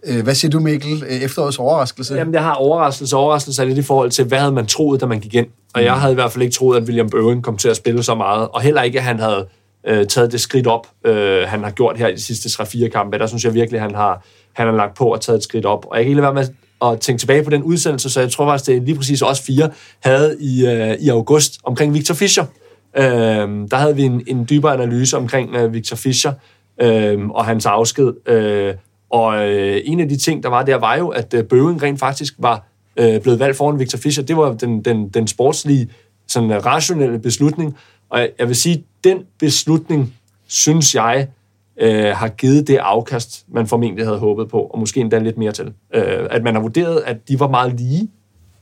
Øh, hvad siger du, Mikkel? Øh, efterårets overraskelse? Jamen, jeg har overraskelse. Overraskelse er lidt i forhold til, hvad havde man troet, da man gik ind? Og jeg mm. havde i hvert fald ikke troet, at William Bowen kom til at spille så meget. Og heller ikke, at han havde øh, taget det skridt op, øh, han har gjort her i de sidste 3-4 kampe. Der synes jeg virkelig, at han har, han har lagt på og taget et skridt op. Og jeg kan ikke lade være med at tænke tilbage på den udsendelse, så jeg tror faktisk, det er lige præcis os fire havde i, øh, i august omkring Victor Fischer. Øh, der havde vi en, en dybere analyse omkring øh, Victor Fischer øh, og hans afsked. Øh, og øh, en af de ting, der var der, var jo, at øh, Bøving rent faktisk var øh, blevet valgt foran Victor Fischer. Det var den, den, den sportslige, sådan rationelle beslutning. Og jeg vil sige, den beslutning, synes jeg, øh, har givet det afkast, man formentlig havde håbet på, og måske endda lidt mere til. Øh, at man har vurderet, at de var meget lige,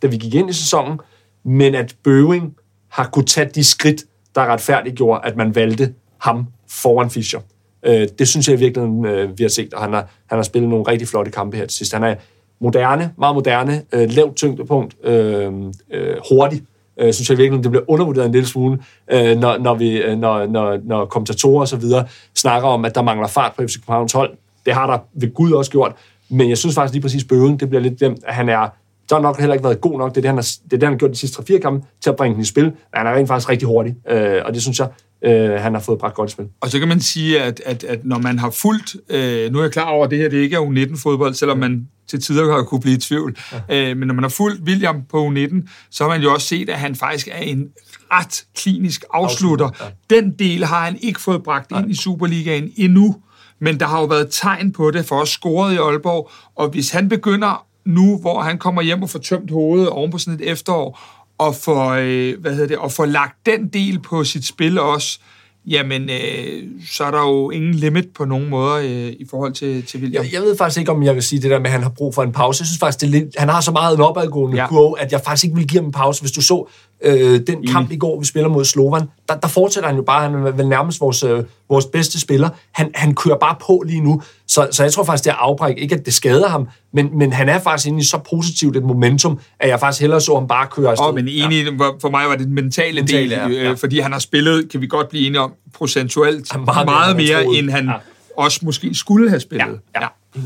da vi gik ind i sæsonen, men at Bøving har kunne tage de skridt, der retfærdiggjorde, at man valgte ham foran Fischer. Øh, det synes jeg i virkeligheden, øh, vi har set, og han har, han har spillet nogle rigtig flotte kampe her til sidst. Han er moderne, meget moderne, øh, lavt tyngdepunkt, øh, øh, hurtig, øh, synes jeg virkelig, det bliver undervurderet en lille smule, øh, når, når, vi, øh, når, når, når kommentatorer og så videre snakker om, at der mangler fart på FC Københavns hold. Det har der ved Gud også gjort, men jeg synes faktisk lige præcis, Bøgen, det bliver lidt dem, at han er så har nok heller ikke været god nok. Det er det, han har, det er det, han har gjort de sidste 3-4 kampe til at bringe den i spil. Men han er rent faktisk rigtig hurtig, øh, og det synes jeg, øh, han har fået bragt godt i spil. Og så kan man sige, at, at, at når man har fulgt, øh, nu er jeg klar over, at det her det ikke er U19-fodbold, selvom man til tider har kunne blive i tvivl, ja. øh, men når man har fulgt William på U19, så har man jo også set, at han faktisk er en ret klinisk afslutter. Ja. Den del har han ikke fået bragt ind i Superligaen endnu, men der har jo været tegn på det for at scoret i Aalborg, og hvis han begynder nu, hvor han kommer hjem og får tømt hovedet oven på sådan et efterår, og får, øh, hvad hedder det, og får lagt den del på sit spil også, jamen, øh, så er der jo ingen limit på nogen måder øh, i forhold til, til William. Jeg, jeg ved faktisk ikke, om jeg vil sige det der med, at han har brug for en pause. Jeg synes faktisk, det er lidt, han har så meget en opadgående ja. kurve, at jeg faktisk ikke vil give ham en pause. Hvis du så øh, den kamp i går, vi spiller mod Slovan, der, der fortsætter han jo bare, han er vel nærmest vores, øh, vores bedste spiller. Han, han kører bare på lige nu, så, så jeg tror faktisk, det er afbræk. Ikke, at det skader ham, men, men han er faktisk inde i så positivt et momentum, at jeg faktisk hellere så ham bare køre afsted. Oh, men enig, ja. for mig var det den mentale, del, ja, ja. Øh, fordi han har spillet, kan vi godt blive enige om, procentuelt meget, meget mere, mere end han ja. også måske skulle have spillet. Ja, ja. ja.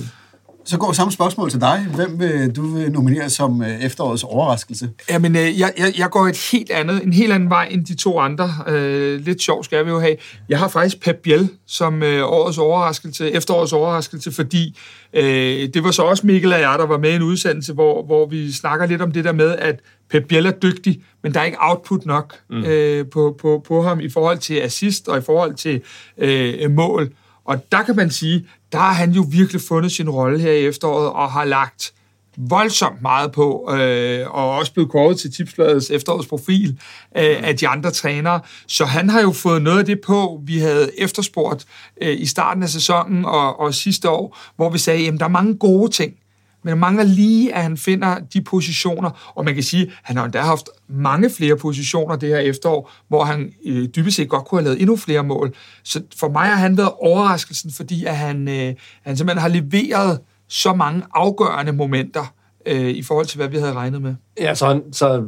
Så går samme spørgsmål til dig. Hvem vil du vil nominere som øh, efterårets overraskelse? Jamen, øh, jeg, jeg, jeg går et helt andet, en helt anden vej end de to andre. Øh, lidt sjov skal vi jo have. Jeg har faktisk Pep Biel som øh, årets overraskelse, efterårets overraskelse, fordi øh, det var så også Mikkel og jeg, der var med i en udsendelse, hvor, hvor vi snakker lidt om det der med, at Pep Biel er dygtig, men der er ikke output nok mm. øh, på, på, på ham i forhold til assist og i forhold til øh, mål. Og der kan man sige, der har han jo virkelig fundet sin rolle her i efteråret og har lagt voldsomt meget på, øh, og også blevet kåret til Tipsbladets efterårsprofil øh, af de andre trænere. Så han har jo fået noget af det på, vi havde efterspurgt øh, i starten af sæsonen og, og sidste år, hvor vi sagde, at der er mange gode ting, men det mangler lige, at han finder de positioner, og man kan sige, at han har endda haft mange flere positioner det her efterår, hvor han øh, dybest set godt kunne have lavet endnu flere mål. Så for mig har han været overraskelsen, fordi at han, øh, han simpelthen har leveret så mange afgørende momenter øh, i forhold til, hvad vi havde regnet med. Ja, så, så,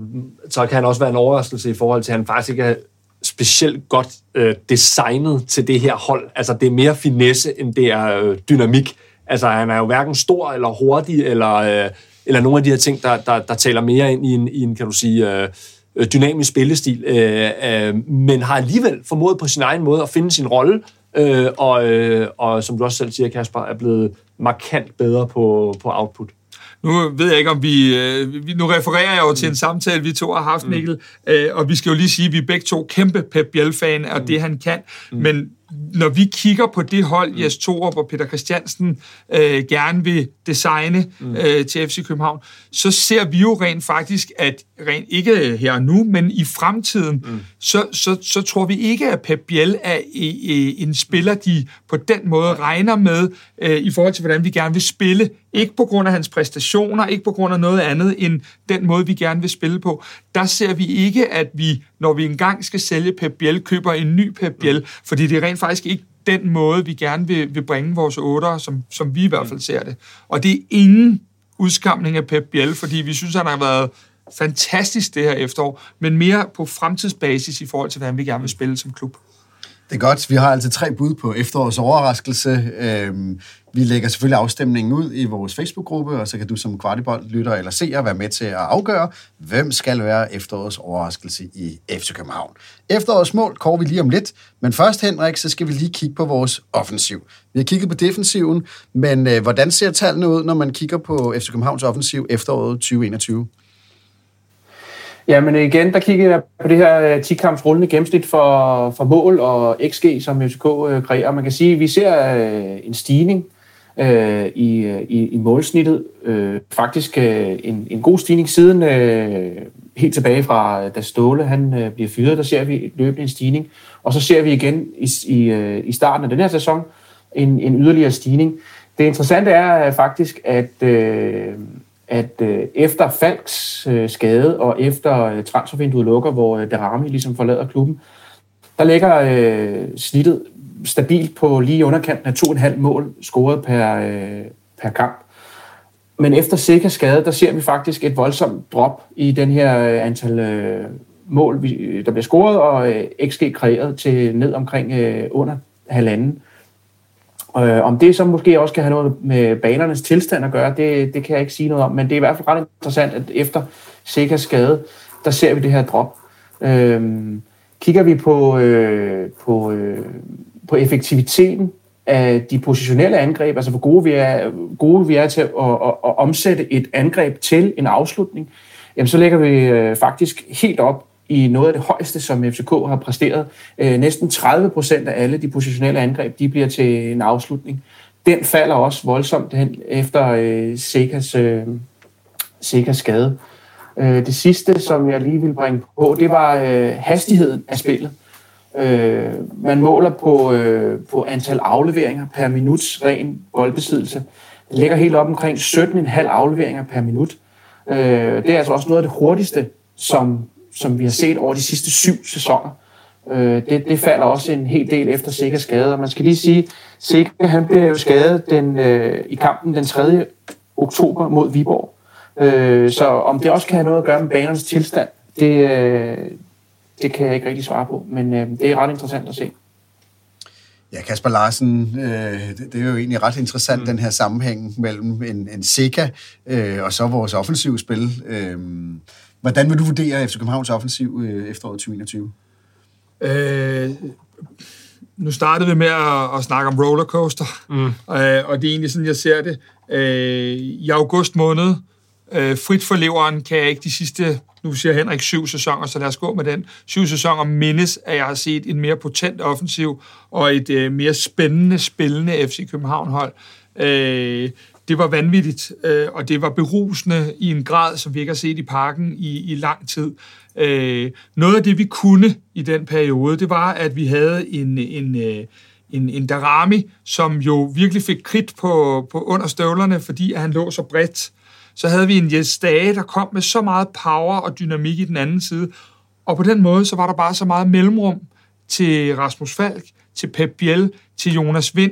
så kan han også være en overraskelse i forhold til, at han faktisk ikke er specielt godt øh, designet til det her hold. Altså, det er mere finesse, end det er øh, dynamik. Altså, han er jo hverken stor eller hurtig, eller, øh, eller nogle af de her ting, der, der, der taler mere ind i en, i en kan du sige, øh, dynamisk spillestil, øh, øh, men har alligevel formået på sin egen måde at finde sin rolle, øh, og, øh, og som du også selv siger, Kasper, er blevet markant bedre på, på output. Nu ved jeg ikke, om vi... Øh, nu refererer jeg jo til en samtale, vi to har haft, mm. Mikkel, øh, og vi skal jo lige sige, at vi er begge to kæmpe Pep Biel-fan, og mm. det han kan, mm. men når vi kigger på det hold, Jes Torup og Peter Christiansen øh, gerne vil designe mm. øh, til FC København, så ser vi jo rent faktisk, at rent ikke her nu, men i fremtiden, mm. så, så, så tror vi ikke, at Pep Biel er en spiller, de på den måde regner med øh, i forhold til, hvordan vi gerne vil spille. Ikke på grund af hans præstationer, ikke på grund af noget andet end den måde, vi gerne vil spille på. Der ser vi ikke, at vi, når vi engang skal sælge Pep Biel, køber en ny Pep Biel, mm. fordi det er rent faktisk ikke den måde, vi gerne vil, vil bringe vores otter, som, som vi i hvert fald ser det. Og det er ingen udskamning af Pep Biel, fordi vi synes, han har været fantastisk det her efterår, men mere på fremtidsbasis i forhold til, hvordan vi gerne vil spille som klub. Det er godt. Vi har altså tre bud på efterårets overraskelse. Øhm, vi lægger selvfølgelig afstemningen ud i vores Facebook-gruppe, og så kan du som kvartibold lytter eller seer være med til at afgøre, hvem skal være efterårets overraskelse i FC København. Efterårets mål går vi lige om lidt, men først, Henrik, så skal vi lige kigge på vores offensiv. Vi har kigget på defensiven, men øh, hvordan ser tallene ud, når man kigger på FC Københavns offensiv efteråret 2021? Ja, men igen, der kigger jeg på det her øh, 10-kamps rullende gennemsnit for, for mål og XG, som FCK øh, kreerer. Man kan sige, at vi ser øh, en stigning øh, i, øh, i, i målsnittet. Øh, faktisk øh, en, en god stigning siden øh, helt tilbage fra, da Ståle han, øh, bliver fyret, der ser vi løbende en stigning. Og så ser vi igen i, i, i starten af den her sæson en, en yderligere stigning. Det interessante er faktisk, at... Øh, at øh, efter Falks øh, skade og efter øh, transfervinduet lukker, hvor øh, Darami ligesom forlader klubben, der ligger øh, snittet stabilt på lige underkanten af 2,5 mål scoret per, øh, per kamp. men efter Sekas skade, der ser vi faktisk et voldsomt drop i den her øh, antal øh, mål, vi, der bliver scoret, og øh, XG kreeret til ned omkring øh, under halvanden. Øh, Øh, om det så måske også kan have noget med banernes tilstand at gøre, det, det kan jeg ikke sige noget om, men det er i hvert fald ret interessant, at efter Sekas skade, der ser vi det her drop. Øh, kigger vi på, øh, på, øh, på effektiviteten af de positionelle angreb, altså hvor gode vi er, gode vi er til at, at, at, at omsætte et angreb til en afslutning, jamen så ligger vi øh, faktisk helt op i noget af det højeste, som FCK har præsteret. Øh, næsten 30 procent af alle de positionelle angreb, de bliver til en afslutning. Den falder også voldsomt hen efter øh, Sekas, øh, Sekas skade. Øh, det sidste, som jeg lige vil bringe på, det var øh, hastigheden af spillet. Øh, man måler på, øh, på antal afleveringer per minuts ren boldbesiddelse. Det ligger helt op omkring 17,5 afleveringer per minut. Øh, det er altså også noget af det hurtigste, som, som vi har set over de sidste syv sæsoner. Øh, det, det falder også en hel del efter Sikkers skade, og man skal lige sige, Sikker han blev jo skadet den, øh, i kampen den 3. oktober mod Viborg. Øh, så om det også kan have noget at gøre med banernes tilstand, det, øh, det kan jeg ikke rigtig svare på, men øh, det er ret interessant at se. Ja, Kasper Larsen, øh, det, det er jo egentlig ret interessant, mm. den her sammenhæng mellem en, en Seca øh, og så vores offensivspil. Øh, hvordan vil du vurdere FC Københavns offensiv øh, efteråret 2021? Øh, nu startede vi med at, at snakke om rollercoaster, mm. øh, og det er egentlig sådan, jeg ser det. Øh, I august måned, øh, frit for leveren, kan jeg ikke de sidste nu siger Henrik syv sæsoner, så lad os gå med den. Syv sæsoner mindes, at jeg har set en mere potent offensiv og et øh, mere spændende, spillende FC København-hold. Øh, det var vanvittigt, øh, og det var berusende i en grad, som vi ikke har set i parken i, i lang tid. Øh, noget af det, vi kunne i den periode, det var, at vi havde en, en, øh, en, en Darami, som jo virkelig fik kridt på, på under støvlerne, fordi at han lå så bredt. Så havde vi en Jes Dage, der kom med så meget power og dynamik i den anden side. Og på den måde, så var der bare så meget mellemrum til Rasmus Falk, til Pep Biel, til Jonas Vind,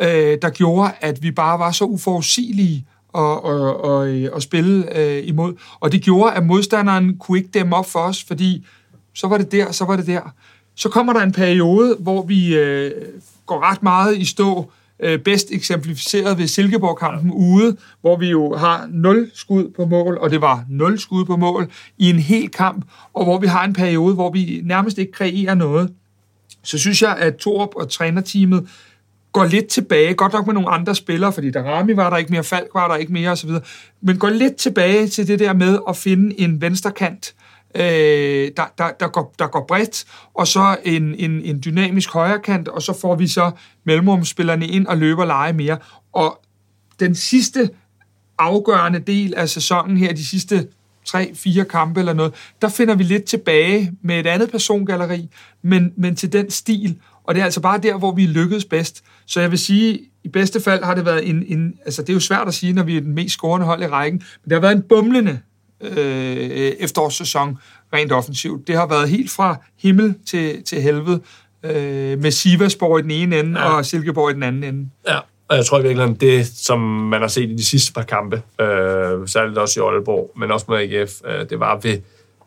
øh, der gjorde, at vi bare var så uforudsigelige at, at, at, at spille øh, imod. Og det gjorde, at modstanderen kunne ikke dæmme op for os, fordi så var det der, så var det der. Så kommer der en periode, hvor vi øh, går ret meget i stå, øh, bedst eksemplificeret ved Silkeborg-kampen ude, hvor vi jo har 0 skud på mål, og det var 0 skud på mål i en hel kamp, og hvor vi har en periode, hvor vi nærmest ikke kreerer noget. Så synes jeg, at Torp og trænerteamet går lidt tilbage, godt nok med nogle andre spillere, fordi der Rami var der ikke mere, Falk var der ikke mere osv., men går lidt tilbage til det der med at finde en venstrekant, øh, der, der, der, går, der går bredt, og så en, en, en dynamisk højrekant, og så får vi så mellemrumspillerne ind og løber lege mere. Og den sidste afgørende del af sæsonen her, de sidste tre, fire kampe eller noget, der finder vi lidt tilbage med et andet persongalleri, men, men til den stil, og det er altså bare der, hvor vi lykkedes bedst. Så jeg vil sige, i bedste fald har det været en, en altså det er jo svært at sige, når vi er den mest scorende hold i rækken, men det har været en bumlende øh, efterårssæson rent offensivt. Det har været helt fra himmel til, til helvede, øh, med Sivasborg i den ene ende ja. og Silkeborg i den anden ende. Ja, og jeg tror virkelig, det, som man har set i de sidste par kampe, øh, særligt også i Aalborg, men også med AGF, øh, det var ved,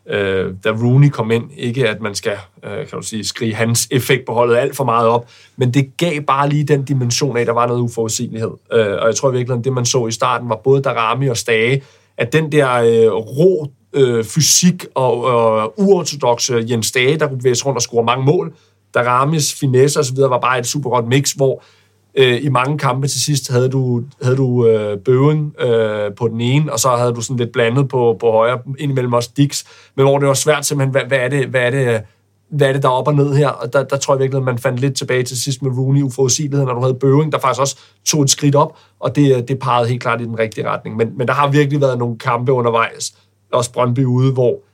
øh, da Rooney kom ind, ikke at man skal øh, kan du sige, skrige hans effekt på holdet alt for meget op, men det gav bare lige den dimension af, at der var noget uforudsigelighed. Øh, og jeg tror virkelig, at det man så i starten var både Darami og Stage, at den der øh, ro øh, fysik og øh, uortodoxe Jens Stage, der kunne bevæge sig rundt og score mange mål, Daramis, finesse osv. var bare et super godt mix, hvor øh, i mange kampe til sidst havde du, havde du øh, Bøven øh, på den ene, og så havde du sådan lidt blandet på, på højre, indimellem også Dix, men hvor det var svært simpelthen, hvad, hvad er det, hvad er det, hvad er det, der er op og ned her? Og der, der tror jeg virkelig, at man fandt lidt tilbage til sidst med Rooney uforudsigelighed, når du havde Bøving, der faktisk også tog et skridt op, og det, det pegede helt klart i den rigtige retning. Men, men der har virkelig været nogle kampe undervejs, også Brøndby ude, hvor øh,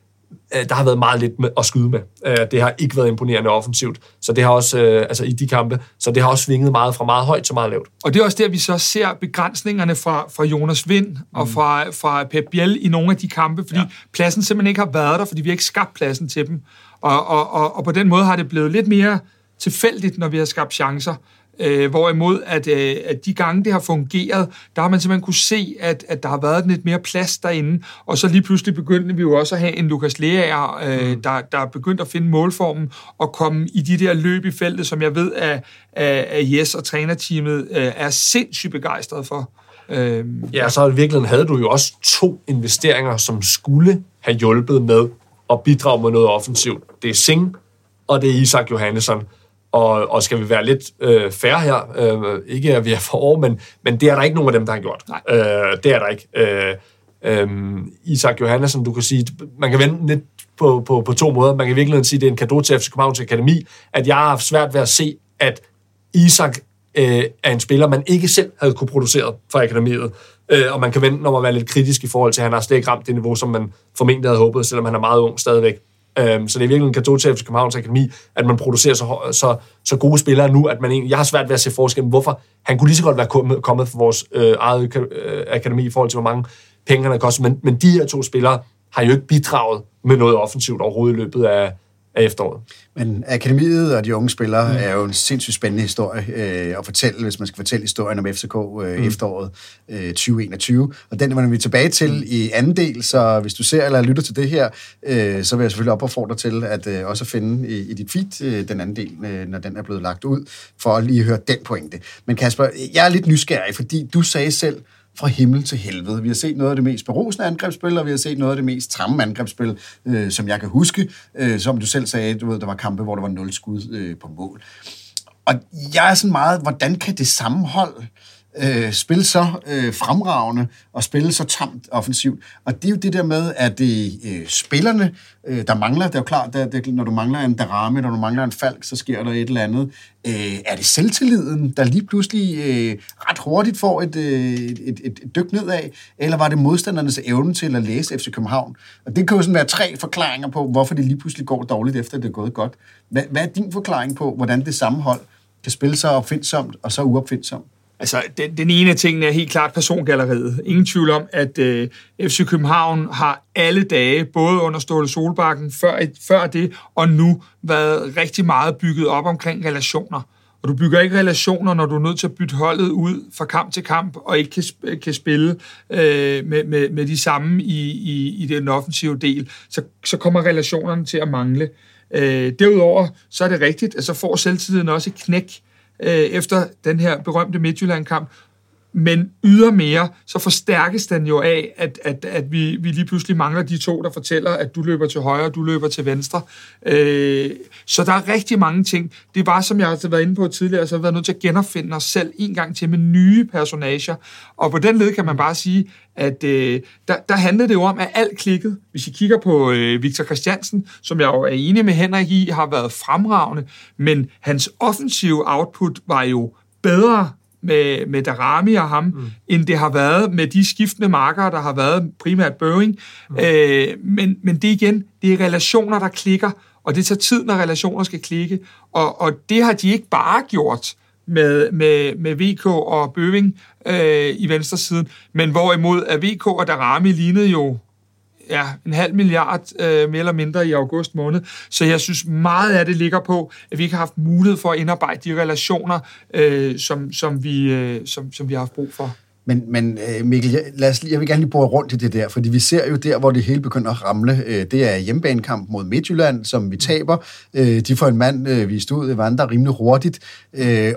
der har været meget lidt med at skyde med. Øh, det har ikke været imponerende offensivt, så det har også, øh, altså i de kampe, så det har også svinget meget fra meget højt til meget lavt. Og det er også der, vi så ser begrænsningerne fra, fra Jonas Vind mm. og fra, fra Pep Biel i nogle af de kampe, fordi ja. pladsen simpelthen ikke har været der, fordi vi har ikke skabt pladsen til dem. Og, og, og, og på den måde har det blevet lidt mere tilfældigt, når vi har skabt chancer. Øh, hvorimod, at, øh, at de gange, det har fungeret, der har man simpelthen kunne se, at, at der har været lidt mere plads derinde, og så lige pludselig begyndte vi jo også at have en Lukas Leaer, øh, mm. der, der er begyndt at finde målformen og komme i de der løb i feltet, som jeg ved, at, at, at Jes og trænerteamet øh, er sindssygt begejstret for. Øh, ja, så i virkeligheden havde du jo også to investeringer, som skulle have hjulpet med at bidrage med noget offensivt. Det er Singh, og det er Isak Johannesson. Og, og skal vi være lidt øh, færre her, øh, ikke at vi er for år, men, men det er der ikke nogen af dem, der har gjort. Nej. Øh, det er der ikke. Øh, øh, Isak Johannesson, du kan sige, man kan vende lidt på, på, på to måder. Man kan virkelig sige, at det er en kado til FC Københavns Akademi, at jeg har haft svært ved at se, at Isak øh, er en spiller, man ikke selv havde kunne producere for akademiet. Øh, og man kan vente når man være lidt kritisk i forhold til, at han har slet ikke ramt det niveau, som man formentlig havde håbet, selvom han er meget ung stadigvæk. Øhm, så det er virkelig en kado til FC Københavns Akademi, at man producerer så, så, så gode spillere nu, at man egentlig, jeg har svært ved at se forskellen, hvorfor han kunne lige så godt være kommet, kommet vores øh, eget øh, akademi i forhold til, hvor mange penge han har kostet, men, men de her to spillere har jo ikke bidraget med noget offensivt overhovedet i løbet af, af efteråret. Men akademiet og de unge spillere mm. er jo en sindssygt spændende historie øh, at fortælle, hvis man skal fortælle historien om FCK øh, mm. efteråret øh, 2021. Og den vender vi tilbage til mm. i anden del, så hvis du ser eller lytter til det her, øh, så vil jeg selvfølgelig opfordre til at øh, også finde i, i dit feed øh, den anden del, øh, når den er blevet lagt ud, for at lige høre den pointe. Men Kasper, jeg er lidt nysgerrig, fordi du sagde selv, fra himmel til helvede. Vi har set noget af det mest berusende angrebsspil, og vi har set noget af det mest tramme angrebsspil, øh, som jeg kan huske. Øh, som du selv sagde, du ved, der var kampe, hvor der var nul skud øh, på mål. Og jeg er sådan meget, hvordan kan det sammenhold øh, øh, spille så øh, fremragende og spille så tamt offensivt. Og det er jo det der med, at det øh, spillerne, øh, der mangler, det er jo klart, at det, når du mangler en Darame, når du mangler en Falk, så sker der et eller andet. Øh, er det selvtilliden, der lige pludselig øh, ret hurtigt får et, øh, et, et, et dyk nedad, eller var det modstandernes evne til at læse FC København? Og det kan jo sådan være tre forklaringer på, hvorfor det lige pludselig går dårligt, efter det er gået godt. Hvad, hvad er din forklaring på, hvordan det samme hold kan spille så opfindsomt og så uopfindsomt? Altså, den, den ene af tingene er helt klart persongalleriet. Ingen tvivl om, at øh, FC København har alle dage, både under Ståle Solbakken, før, før det og nu, været rigtig meget bygget op omkring relationer. Og du bygger ikke relationer, når du er nødt til at bytte holdet ud fra kamp til kamp, og ikke kan, kan spille øh, med, med, med de samme i, i, i den offensive del. Så, så kommer relationerne til at mangle. Øh, derudover, så er det rigtigt, at så får selvtiden også et knæk øh, efter den her berømte Midtjylland-kamp. Men ydermere, så forstærkes den jo af, at, at, at vi, vi lige pludselig mangler de to, der fortæller, at du løber til højre, du løber til venstre. Øh, så der er rigtig mange ting. Det var, som jeg har været inde på tidligere, så har vi været nødt til at genopfinde os selv en gang til med nye personager. Og på den led kan man bare sige, at øh, der, der handlede det jo om, at alt klikket. Hvis I kigger på øh, Victor Christiansen, som jeg jo er enig med Henrik i, har været fremragende, men hans offensive output var jo bedre med, med Darami og ham, mm. end det har været med de skiftende markere, der har været primært Boeing. Mm. Øh, men, men det igen, det er relationer, der klikker, og det tager tid, når relationer skal klikke, og, og det har de ikke bare gjort med, med, med VK og Bøving øh, i venstre siden, men hvorimod at VK og Darami lignede jo ja, en halv milliard øh, mere eller mindre i august måned. Så jeg synes meget af det ligger på, at vi ikke har haft mulighed for at indarbejde de relationer, øh, som, som, vi, øh, som, som vi har haft brug for. Men, men øh, Mikkel, lad os, jeg vil gerne lige bruge rundt i det der, fordi vi ser jo der, hvor det hele begynder at ramle. Øh, det er hjemmebanekamp mod Midtjylland, som vi taber. Øh, de får en mand vist ud, Evander, rimelig hurtigt,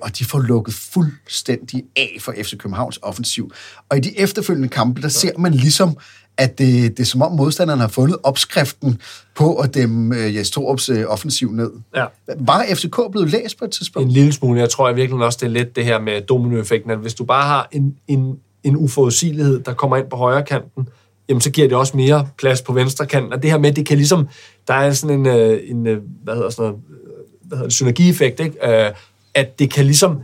og de får lukket fuldstændig af for FC Københavns offensiv. Og i de efterfølgende kampe, der ser man ligesom, at det, det er som om modstanderne har fundet opskriften på at dem uh, Jes Torups uh, offensiv ned. Ja. Var FCK blevet læst på et tidspunkt? En lille smule. Jeg tror jeg virkelig også, det er lidt det her med dominoeffekten, at hvis du bare har en, en, en uforudsigelighed, der kommer ind på højre kanten, jamen så giver det også mere plads på venstre kanten. Og det her med, det kan ligesom, der er sådan en, øh, en hvad hedder sådan noget, hvad hedder det, synergieffekt, ikke? at det kan ligesom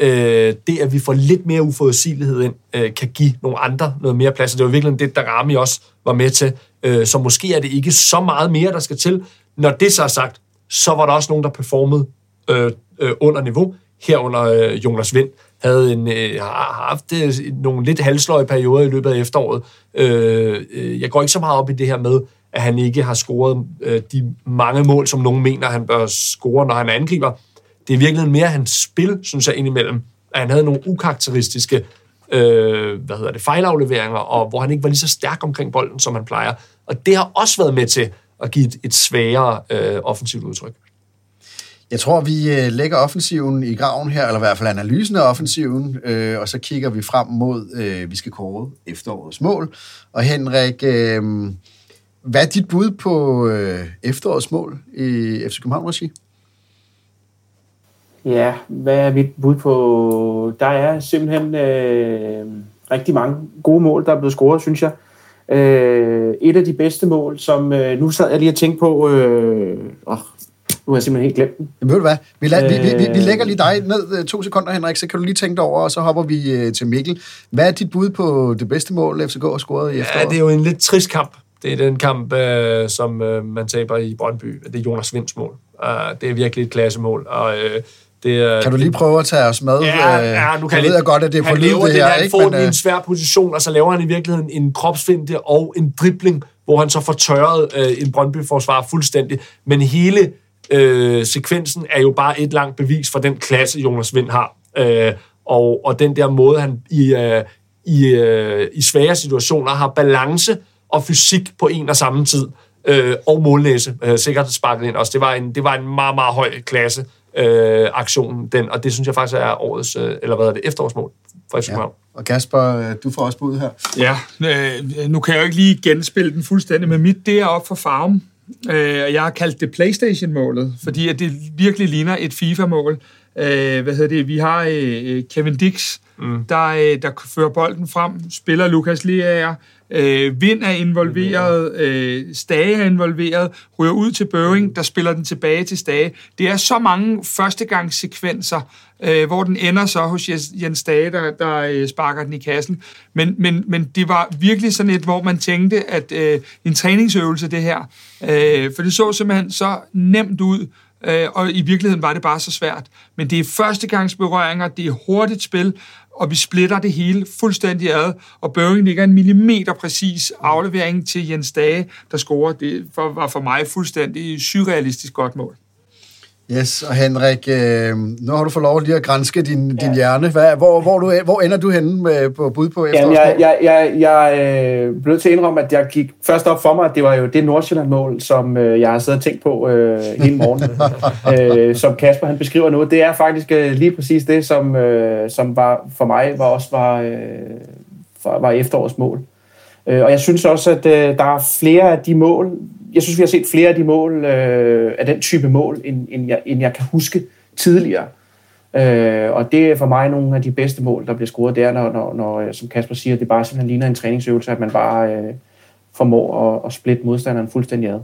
øh, det, at vi får lidt mere uforudsigelighed ind, øh, kan give nogle andre noget mere plads. Og det var virkelig det, der Rami også var med til. Øh, så måske er det ikke så meget mere, der skal til. Når det så er sagt, så var der også nogen, der performede øh, øh, under niveau. Herunder øh, Jonas Vind havde en, øh, har haft øh, nogle lidt halsløje perioder i løbet af efteråret. Øh, øh, jeg går ikke så meget op i det her med, at han ikke har scoret øh, de mange mål, som nogen mener, han bør score, når han angriber det er virkelig mere hans spil, synes jeg, indimellem. At han havde nogle ukarakteristiske øh, hvad hedder det, fejlafleveringer, og hvor han ikke var lige så stærk omkring bolden, som han plejer. Og det har også været med til at give et, et sværere øh, offensivt udtryk. Jeg tror, vi øh, lægger offensiven i graven her, eller i hvert fald analysen af offensiven, øh, og så kigger vi frem mod, øh, vi skal kåre efterårets mål. Og Henrik, øh, hvad er dit bud på øh, efterårets mål i FC København Regi? Ja, hvad er mit bud på? Der er simpelthen øh, rigtig mange gode mål, der er blevet scoret, synes jeg. Øh, et af de bedste mål, som øh, nu sad jeg lige og tænkte på, øh, åh, nu har jeg simpelthen helt glemt den. Jamen, ved du hvad? Vi, la- vi, vi, vi lægger lige dig ned øh, to sekunder, Henrik, så kan du lige tænke dig over, og så hopper vi øh, til Mikkel. Hvad er dit bud på det bedste mål, FCK har scoret i efteråret? Ja, det er jo en lidt trist kamp. Det er den kamp, øh, som øh, man taber i Brøndby. Det er Jonas Vinds mål. Uh, det er virkelig et klassemål. Og, øh, det kan du lige prøve at tage os med? Ja, ja nu kan jeg ved jeg godt, at det er på lyd, det her. her. Han ikke? får Men, i en øh, svær position, og så laver han i virkeligheden en kropsfinte og en dribling, hvor han så får tørret øh, en Brøndby-forsvar fuldstændig. Men hele øh, sekvensen er jo bare et langt bevis for den klasse, Jonas Vind har. Øh, og, og den der måde, han i, øh, i, øh, i svære situationer har balance og fysik på en og samme tid. Øh, og målnæse, øh, sikkert sparket ind også. Det var en, det var en meget, meget høj klasse øh, aktionen, den, og det synes jeg faktisk er årets, øh, eller hvad er det, efterårsmål for FC ja. Og Kasper, øh, du får også bud her. Ja, øh, nu kan jeg jo ikke lige genspille den fuldstændig, men mit det er op for farven. Øh, jeg har kaldt det Playstation-målet, fordi at det virkelig ligner et FIFA-mål. Øh, hvad hedder det? Vi har øh, Kevin Dix, mm. der, øh, der fører bolden frem, spiller Lukas Leaer, øh, Vind er involveret, øh, Stage er involveret, ryger ud til Børing, der spiller den tilbage til Stage. Det er så mange førstegangssekvenser, øh, hvor den ender så hos Jens Stage, der, der øh, sparker den i kassen. Men, men, men det var virkelig sådan et, hvor man tænkte, at øh, en træningsøvelse det her, øh, for det så simpelthen så nemt ud, øh, og i virkeligheden var det bare så svært. Men det er førstegangsberøringer, det er hurtigt spil, og vi splitter det hele fuldstændig ad, og Børing ligger en millimeter præcis aflevering til Jens Dage, der scorer. Det var for mig fuldstændig surrealistisk godt mål. Yes, og Henrik, øh, nu har du fået lov lige at grænske din, din hjerne. Hvad, hvor, hvor, du, hvor ender du henne med, på bud på Jamen, jeg, jeg, jeg, jeg øh, blev til at indrømme, at jeg gik først op for mig, at det var jo det Nordsjælland-mål, som øh, jeg har siddet og tænkt på øh, hele morgen, øh, som Kasper han beskriver nu. Det er faktisk øh, lige præcis det, som, øh, som var for mig var også var, øh, var, var efterårets mål. Øh, og jeg synes også, at øh, der er flere af de mål, jeg synes, vi har set flere af de mål, øh, af den type mål, end, end, jeg, end jeg kan huske tidligere. Øh, og det er for mig nogle af de bedste mål, der bliver scoret. Det er, når, når, når øh, som Kasper siger, det bare simpelthen ligner en træningsøvelse, at man bare øh, formår at, at splitte modstanderen fuldstændig ad.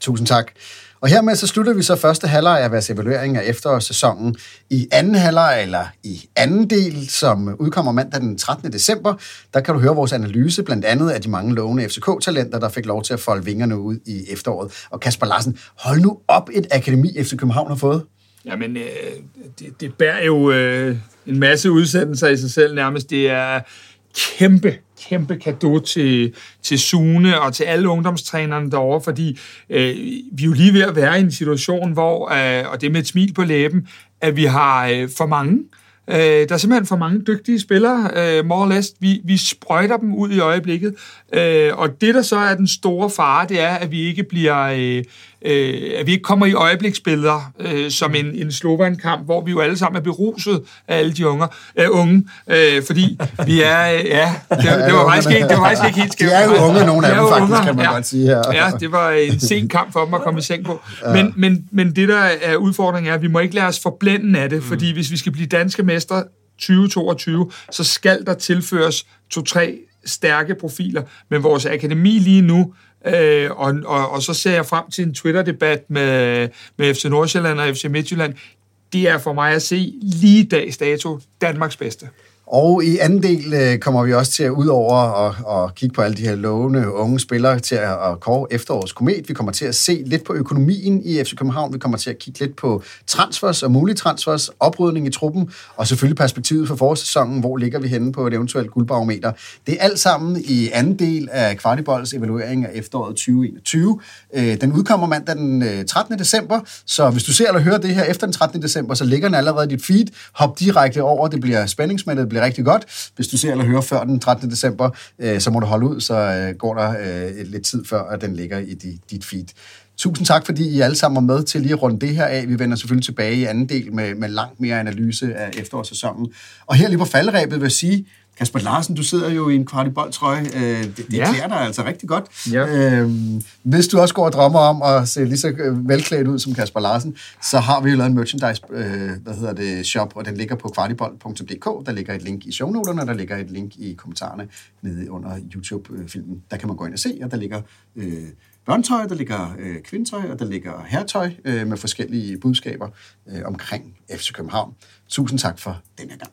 Tusind tak. Og hermed så slutter vi så første halvleg af vores evaluering af efterårssæsonen. I anden halvleg, eller i anden del, som udkommer mandag den 13. december, der kan du høre vores analyse, blandt andet af de mange lovende FCK-talenter, der fik lov til at folde vingerne ud i efteråret. Og Kasper Larsen, hold nu op et akademi, FC København har fået. Jamen, øh, det, det bærer jo øh, en masse udsendelser i sig selv nærmest. Det er kæmpe, kæmpe gave til, til Sune og til alle ungdomstrænerne derovre, fordi øh, vi er jo lige ved at være i en situation, hvor, øh, og det med et smil på læben, at vi har øh, for mange. Øh, der er simpelthen for mange dygtige spillere, øh, more or less. Vi, vi sprøjter dem ud i øjeblikket, øh, og det, der så er den store fare, det er, at vi ikke bliver... Øh, øh, at vi ikke kommer i øjebliksbilleder øh, som en, en Slovan-kamp, hvor vi jo alle sammen er beruset af alle de unger, øh, unge, øh, fordi vi er, øh, ja, det, det, var faktisk ikke, det var faktisk ikke helt skævt. De er jo unge, nogle af dem faktisk, unger, kan man ja, godt sige her. Ja, det var en sen kamp for dem at komme i seng på. Men, men, men det, der er udfordringen, er, at vi må ikke lade os forblænde af det, fordi hvis vi skal blive danske mestre 2022, så skal der tilføres to-tre stærke profiler, men vores akademi lige nu, øh, og, og, og så ser jeg frem til en Twitter-debat med, med FC Nordsjælland og FC Midtjylland, De er for mig at se lige dags dato Danmarks bedste. Og i anden del øh, kommer vi også til at ud over og, og kigge på alle de her lovende unge spillere til at, at kåre efterårets komet. Vi kommer til at se lidt på økonomien i FC København. Vi kommer til at kigge lidt på transfers og mulige transfers, oprydning i truppen, og selvfølgelig perspektivet for forårssæsonen. Hvor ligger vi henne på et eventuelt guldbarometer? Det er alt sammen i anden del af Kvartibolds evaluering af efteråret 2021. Øh, den udkommer mandag den øh, 13. December, så hvis du ser eller hører det her efter den 13. december, så ligger den allerede i dit feed. Hop direkte over, det bliver spændingsmættet, bliver rigtig godt. Hvis du ser eller hører før den 13. december, øh, så må du holde ud, så øh, går der øh, lidt tid før, at den ligger i dit, dit feed. Tusind tak, fordi I alle sammen var med til lige at runde det her af. Vi vender selvfølgelig tilbage i anden del med, med langt mere analyse af efterårssæsonen. Og her lige på faldrebet vil jeg sige, Kasper Larsen, du sidder jo i en kvartiboldtrøje. Øh, det det ja. klæder dig altså rigtig godt. Ja. Øhm, hvis du også går og drømmer om at se lige så øh, velklædt ud som Kasper Larsen, så har vi jo lavet en merchandise øh, hvad hedder det, shop, og den ligger på kvartibold.dk. Der ligger et link i shownoterne, og der ligger et link i kommentarerne nede under YouTube-filmen. Der kan man gå ind og se, og der ligger... Øh, børnetøj, der ligger øh, kvindtøj, og der ligger hertøj øh, med forskellige budskaber øh, omkring FC København. Tusind tak for denne gang.